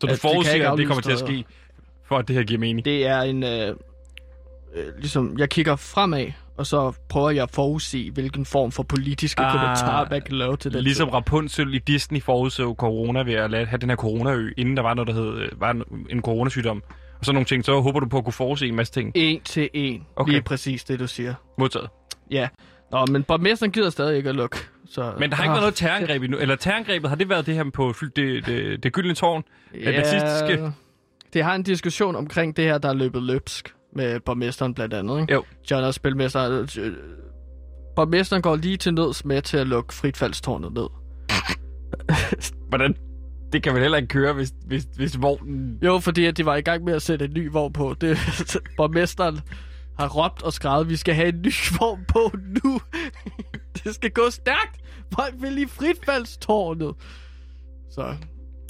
så du at kan forudsiger, at det kommer til at ske, for at det her giver mening. Det er en... Øh, øh, ligesom, jeg kigger fremad, og så prøver jeg at forudsige, hvilken form for politiske Ah, ah, kommentarer, man kan lave til den Ligesom tid. Rapunzel i Disney forudså corona ved at lade, have den her coronaø, inden der var noget, der hed øh, var en, en coronasygdom. Og så nogle ting, så håber du på at kunne forudse en masse ting. En til en. Okay. Lige præcis det, du siger. Modtaget. Ja. Nå, men borgmesteren gider stadig ikke at lukke. Så, Men der har ikke været noget terrorangreb endnu. Eller terrorangrebet, har det været det her på det, det, det gyldne tårn? Ja, det? Det har en diskussion omkring det her, der er løbet løbsk med borgmesteren blandt andet. Ikke? Jo. John og spilmester. Borgmesteren går lige til nøds med til at lukke fritfaldstårnet ned. Hvordan? Det kan vel heller ikke køre, hvis, hvis, hvis vognen... Jo, fordi at de var i gang med at sætte en ny vogn på. Det, borgmesteren har råbt og skrevet, vi skal have en ny vogn på nu. det skal gå stærkt. Folk vil i fritfaldstårnet. Så,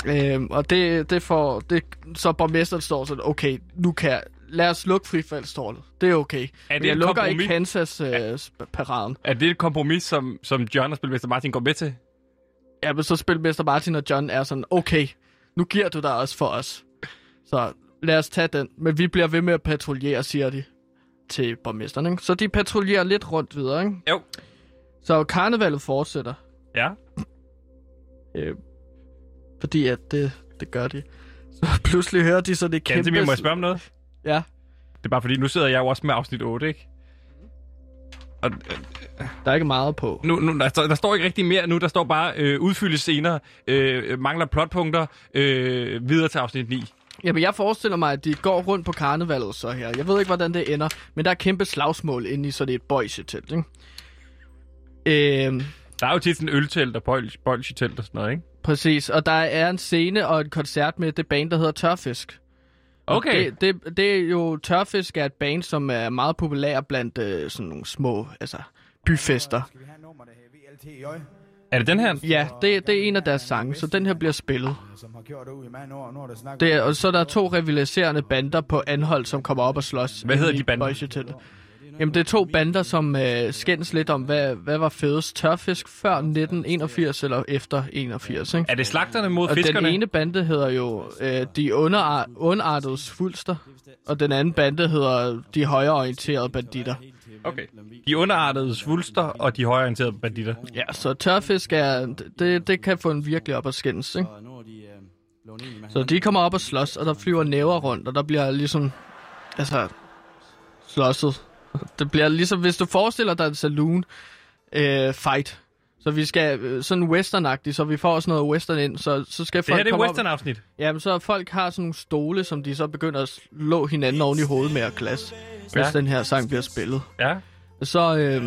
øhm, og det, det får, det, så borgmesteren står sådan, okay, nu kan jeg, lad os lukke frifaldstårnet. Det er okay. Er det Men jeg lukker kompromis? ikke Kansas-paraden. Er det et kompromis, som, som John og Spilmester Martin går med til? Ja, men så spilmester Martin og John er sådan, okay, nu giver du dig også for os. Så lad os tage den. Men vi bliver ved med at patruljere, siger de til borgmesteren. Ikke? Så de patruljerer lidt rundt videre. Ikke? Jo. Så karnevalet fortsætter. Ja. Øh, fordi at det, det gør de. Så pludselig hører de så det kæmpe... Gantemir, må jeg spørge om noget? Ja. Det er bare fordi, nu sidder jeg jo også med afsnit 8, ikke? Og, der er ikke meget på. Nu, nu, der, står- der står ikke rigtig mere nu. Der står bare øh, udfyldes senere, øh, mangler plotpunkter, øh, videre til afsnit 9. Jamen, jeg forestiller mig, at de går rundt på karnevalet så her. Jeg ved ikke, hvordan det ender, men der er kæmpe slagsmål inde i sådan et boysetelt, ikke? Øhm, Der er jo tit sådan en øltelt og bolsjetelt og sådan noget, ikke? Præcis, og der er en scene og en koncert med det band, der hedder Tørfisk. Og Okay. Det, det, det er jo, Tørfisk er et band, som er meget populær blandt øh, sådan nogle små, altså, byfester. Er det den her? Ja, det, det er en af deres sange, så den her bliver spillet. Det er er, og så er der to rivaliserende bander på Anhold, som kommer op og slås. Hvad hedder de bander? Jamen, det er to bander, som øh, skændes lidt om, hvad, hvad var fedest? Tørfisk før 1981 eller efter 81, ikke? Er det slagterne mod og fiskerne? den ene bande hedder jo øh, De Underar- Ondartede Fulster, og den anden bande hedder De Højreorienterede Banditter. Okay. De underartede svulster og de højorienterede banditter. Ja, så tørfisk er, det, det kan få en virkelig op at skændes, ikke? Så de kommer op og slås, og der flyver næver rundt, og der bliver ligesom, altså, slåsset. Det bliver ligesom, hvis du forestiller dig en saloon øh, fight, så vi skal øh, sådan westernagtigt, så vi får også noget western ind, så, så skal Det folk her det er western-afsnit. Jamen, så folk har sådan nogle stole, som de så begynder at slå hinanden oven i hovedet med at glas, hvis Ja. den her sang bliver spillet. Ja. Så øh,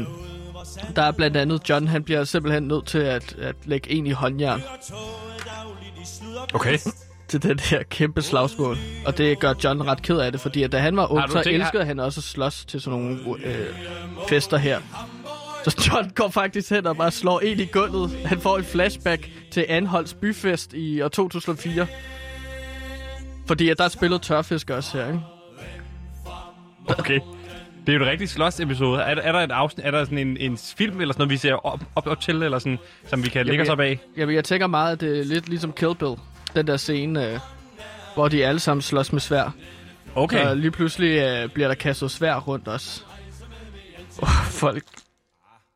der er blandt andet John, han bliver simpelthen nødt til at, at lægge en i håndjern Okay. Til den her kæmpe slagsmål. Og det gør John ret ked af det, fordi at da han var ung, så tænkt- elskede han også at slås til sådan nogle øh, fester her. Så John går faktisk hen og bare slår en i gulvet. Han får et flashback til Anholds byfest i år 2004. Fordi at der spillede tørfisk også her, ikke? Okay. Det er jo et rigtigt slås-episode. Er, der- er der et afsnit, er der sådan en, en film eller sådan noget, vi ser op, op, op til, eller sådan, som vi kan lægge os op af? Jamen, jeg tænker meget, at det er lidt ligesom Kill Bill. Den der scene, øh, hvor de alle sammen slås med svær. Okay. Så lige pludselig øh, bliver der kastet svær rundt også. Oh, folk...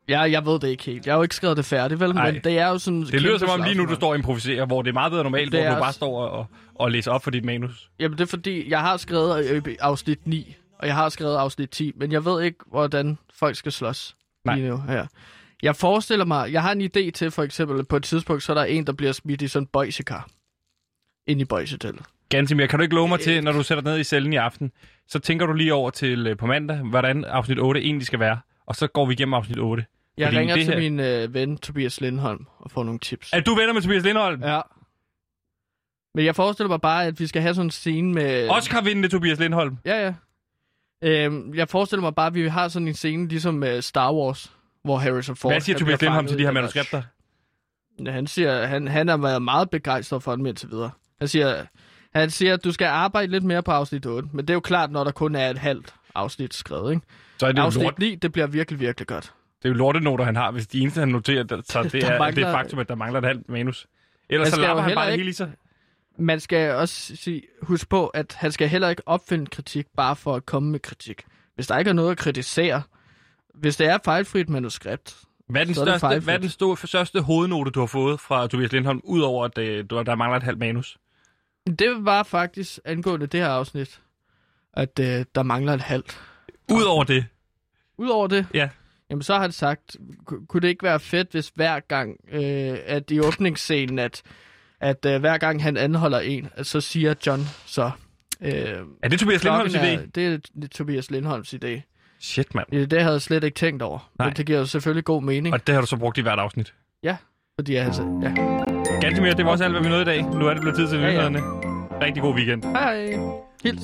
Ja, jeg ved det ikke helt. Jeg har jo ikke skrevet det færdigt, vel? Ej. Men det er jo sådan... Det lyder som om lige nu, du står og improviserer, hvor det er meget bedre normalt, Det hvor du bare står og, og læser op for dit manus. Jamen, det er fordi, jeg har skrevet afsnit 9, og jeg har skrevet afsnit 10, men jeg ved ikke, hvordan folk skal slås Nej. lige nu her. Jeg forestiller mig, jeg har en idé til, for eksempel, på et tidspunkt, så er der en, der bliver smidt i sådan en bøjsekar. Ind i bøjsetellet. Gansimir, kan du ikke love mig til, når du sætter ned i cellen i aften, så tænker du lige over til øh, på mandag, hvordan afsnit 8 egentlig skal være, og så går vi igennem afsnit 8. Jeg Fordi ringer til her- min øh, ven Tobias Lindholm og får nogle tips. Er du venner med Tobias Lindholm? Ja. Men jeg forestiller mig bare, at vi skal have sådan en scene med... Oscar-vindende Tobias Lindholm. Ja, ja. Øhm, jeg forestiller mig bare, at vi har sådan en scene ligesom med Star Wars, hvor Harrison Ford... Hvad siger Tobias Lindholm til de her manuskripter? Ja, han siger, han, han har været meget begejstret for dem indtil videre. Han siger, han siger, at du skal arbejde lidt mere på afsnit 8, men det er jo klart, når der kun er et halvt afsnit skrevet, ikke? Så er det afsnit lort. 9, det bliver virkelig, virkelig godt. Det er jo lortenoter, han har, hvis de eneste, han noterer, der, så det Der er mangler- det faktum, at der mangler et halvt manus. Ellers så lapper han bare ikke- hele i sig. Man skal også sige, huske på, at han skal heller ikke opfinde kritik, bare for at komme med kritik. Hvis der ikke er noget at kritisere, hvis det er fejlfrit manuskript, Hvad er den så er største, fejlfrit. hvad er den største hovednote, du har fået fra Tobias Lindholm, udover at øh, du- der mangler et halvt manus? Det var faktisk angående det her afsnit, at øh, der mangler et halvt. Udover det? Udover det? Ja. Jamen, så har han sagt, ku- kunne det ikke være fedt, hvis hver gang, øh, at i åbningsscenen, at, at øh, hver gang han anholder en, så siger John så... Øh, Er det Tobias Lindholms klokken idé? Er, det er Tobias Lindholms idé. Shit, mand. Det, det havde jeg slet ikke tænkt over. Nej. Men det giver jo selvfølgelig god mening. Og det har du så brugt i hvert afsnit. Ja, fordi jeg altså... Ja. Ganske mere, det var også alt, hvad vi nåede i dag. Nu er det blevet tid til Ja, ja. nyhederne. Rigtig god weekend. Hej. Hils.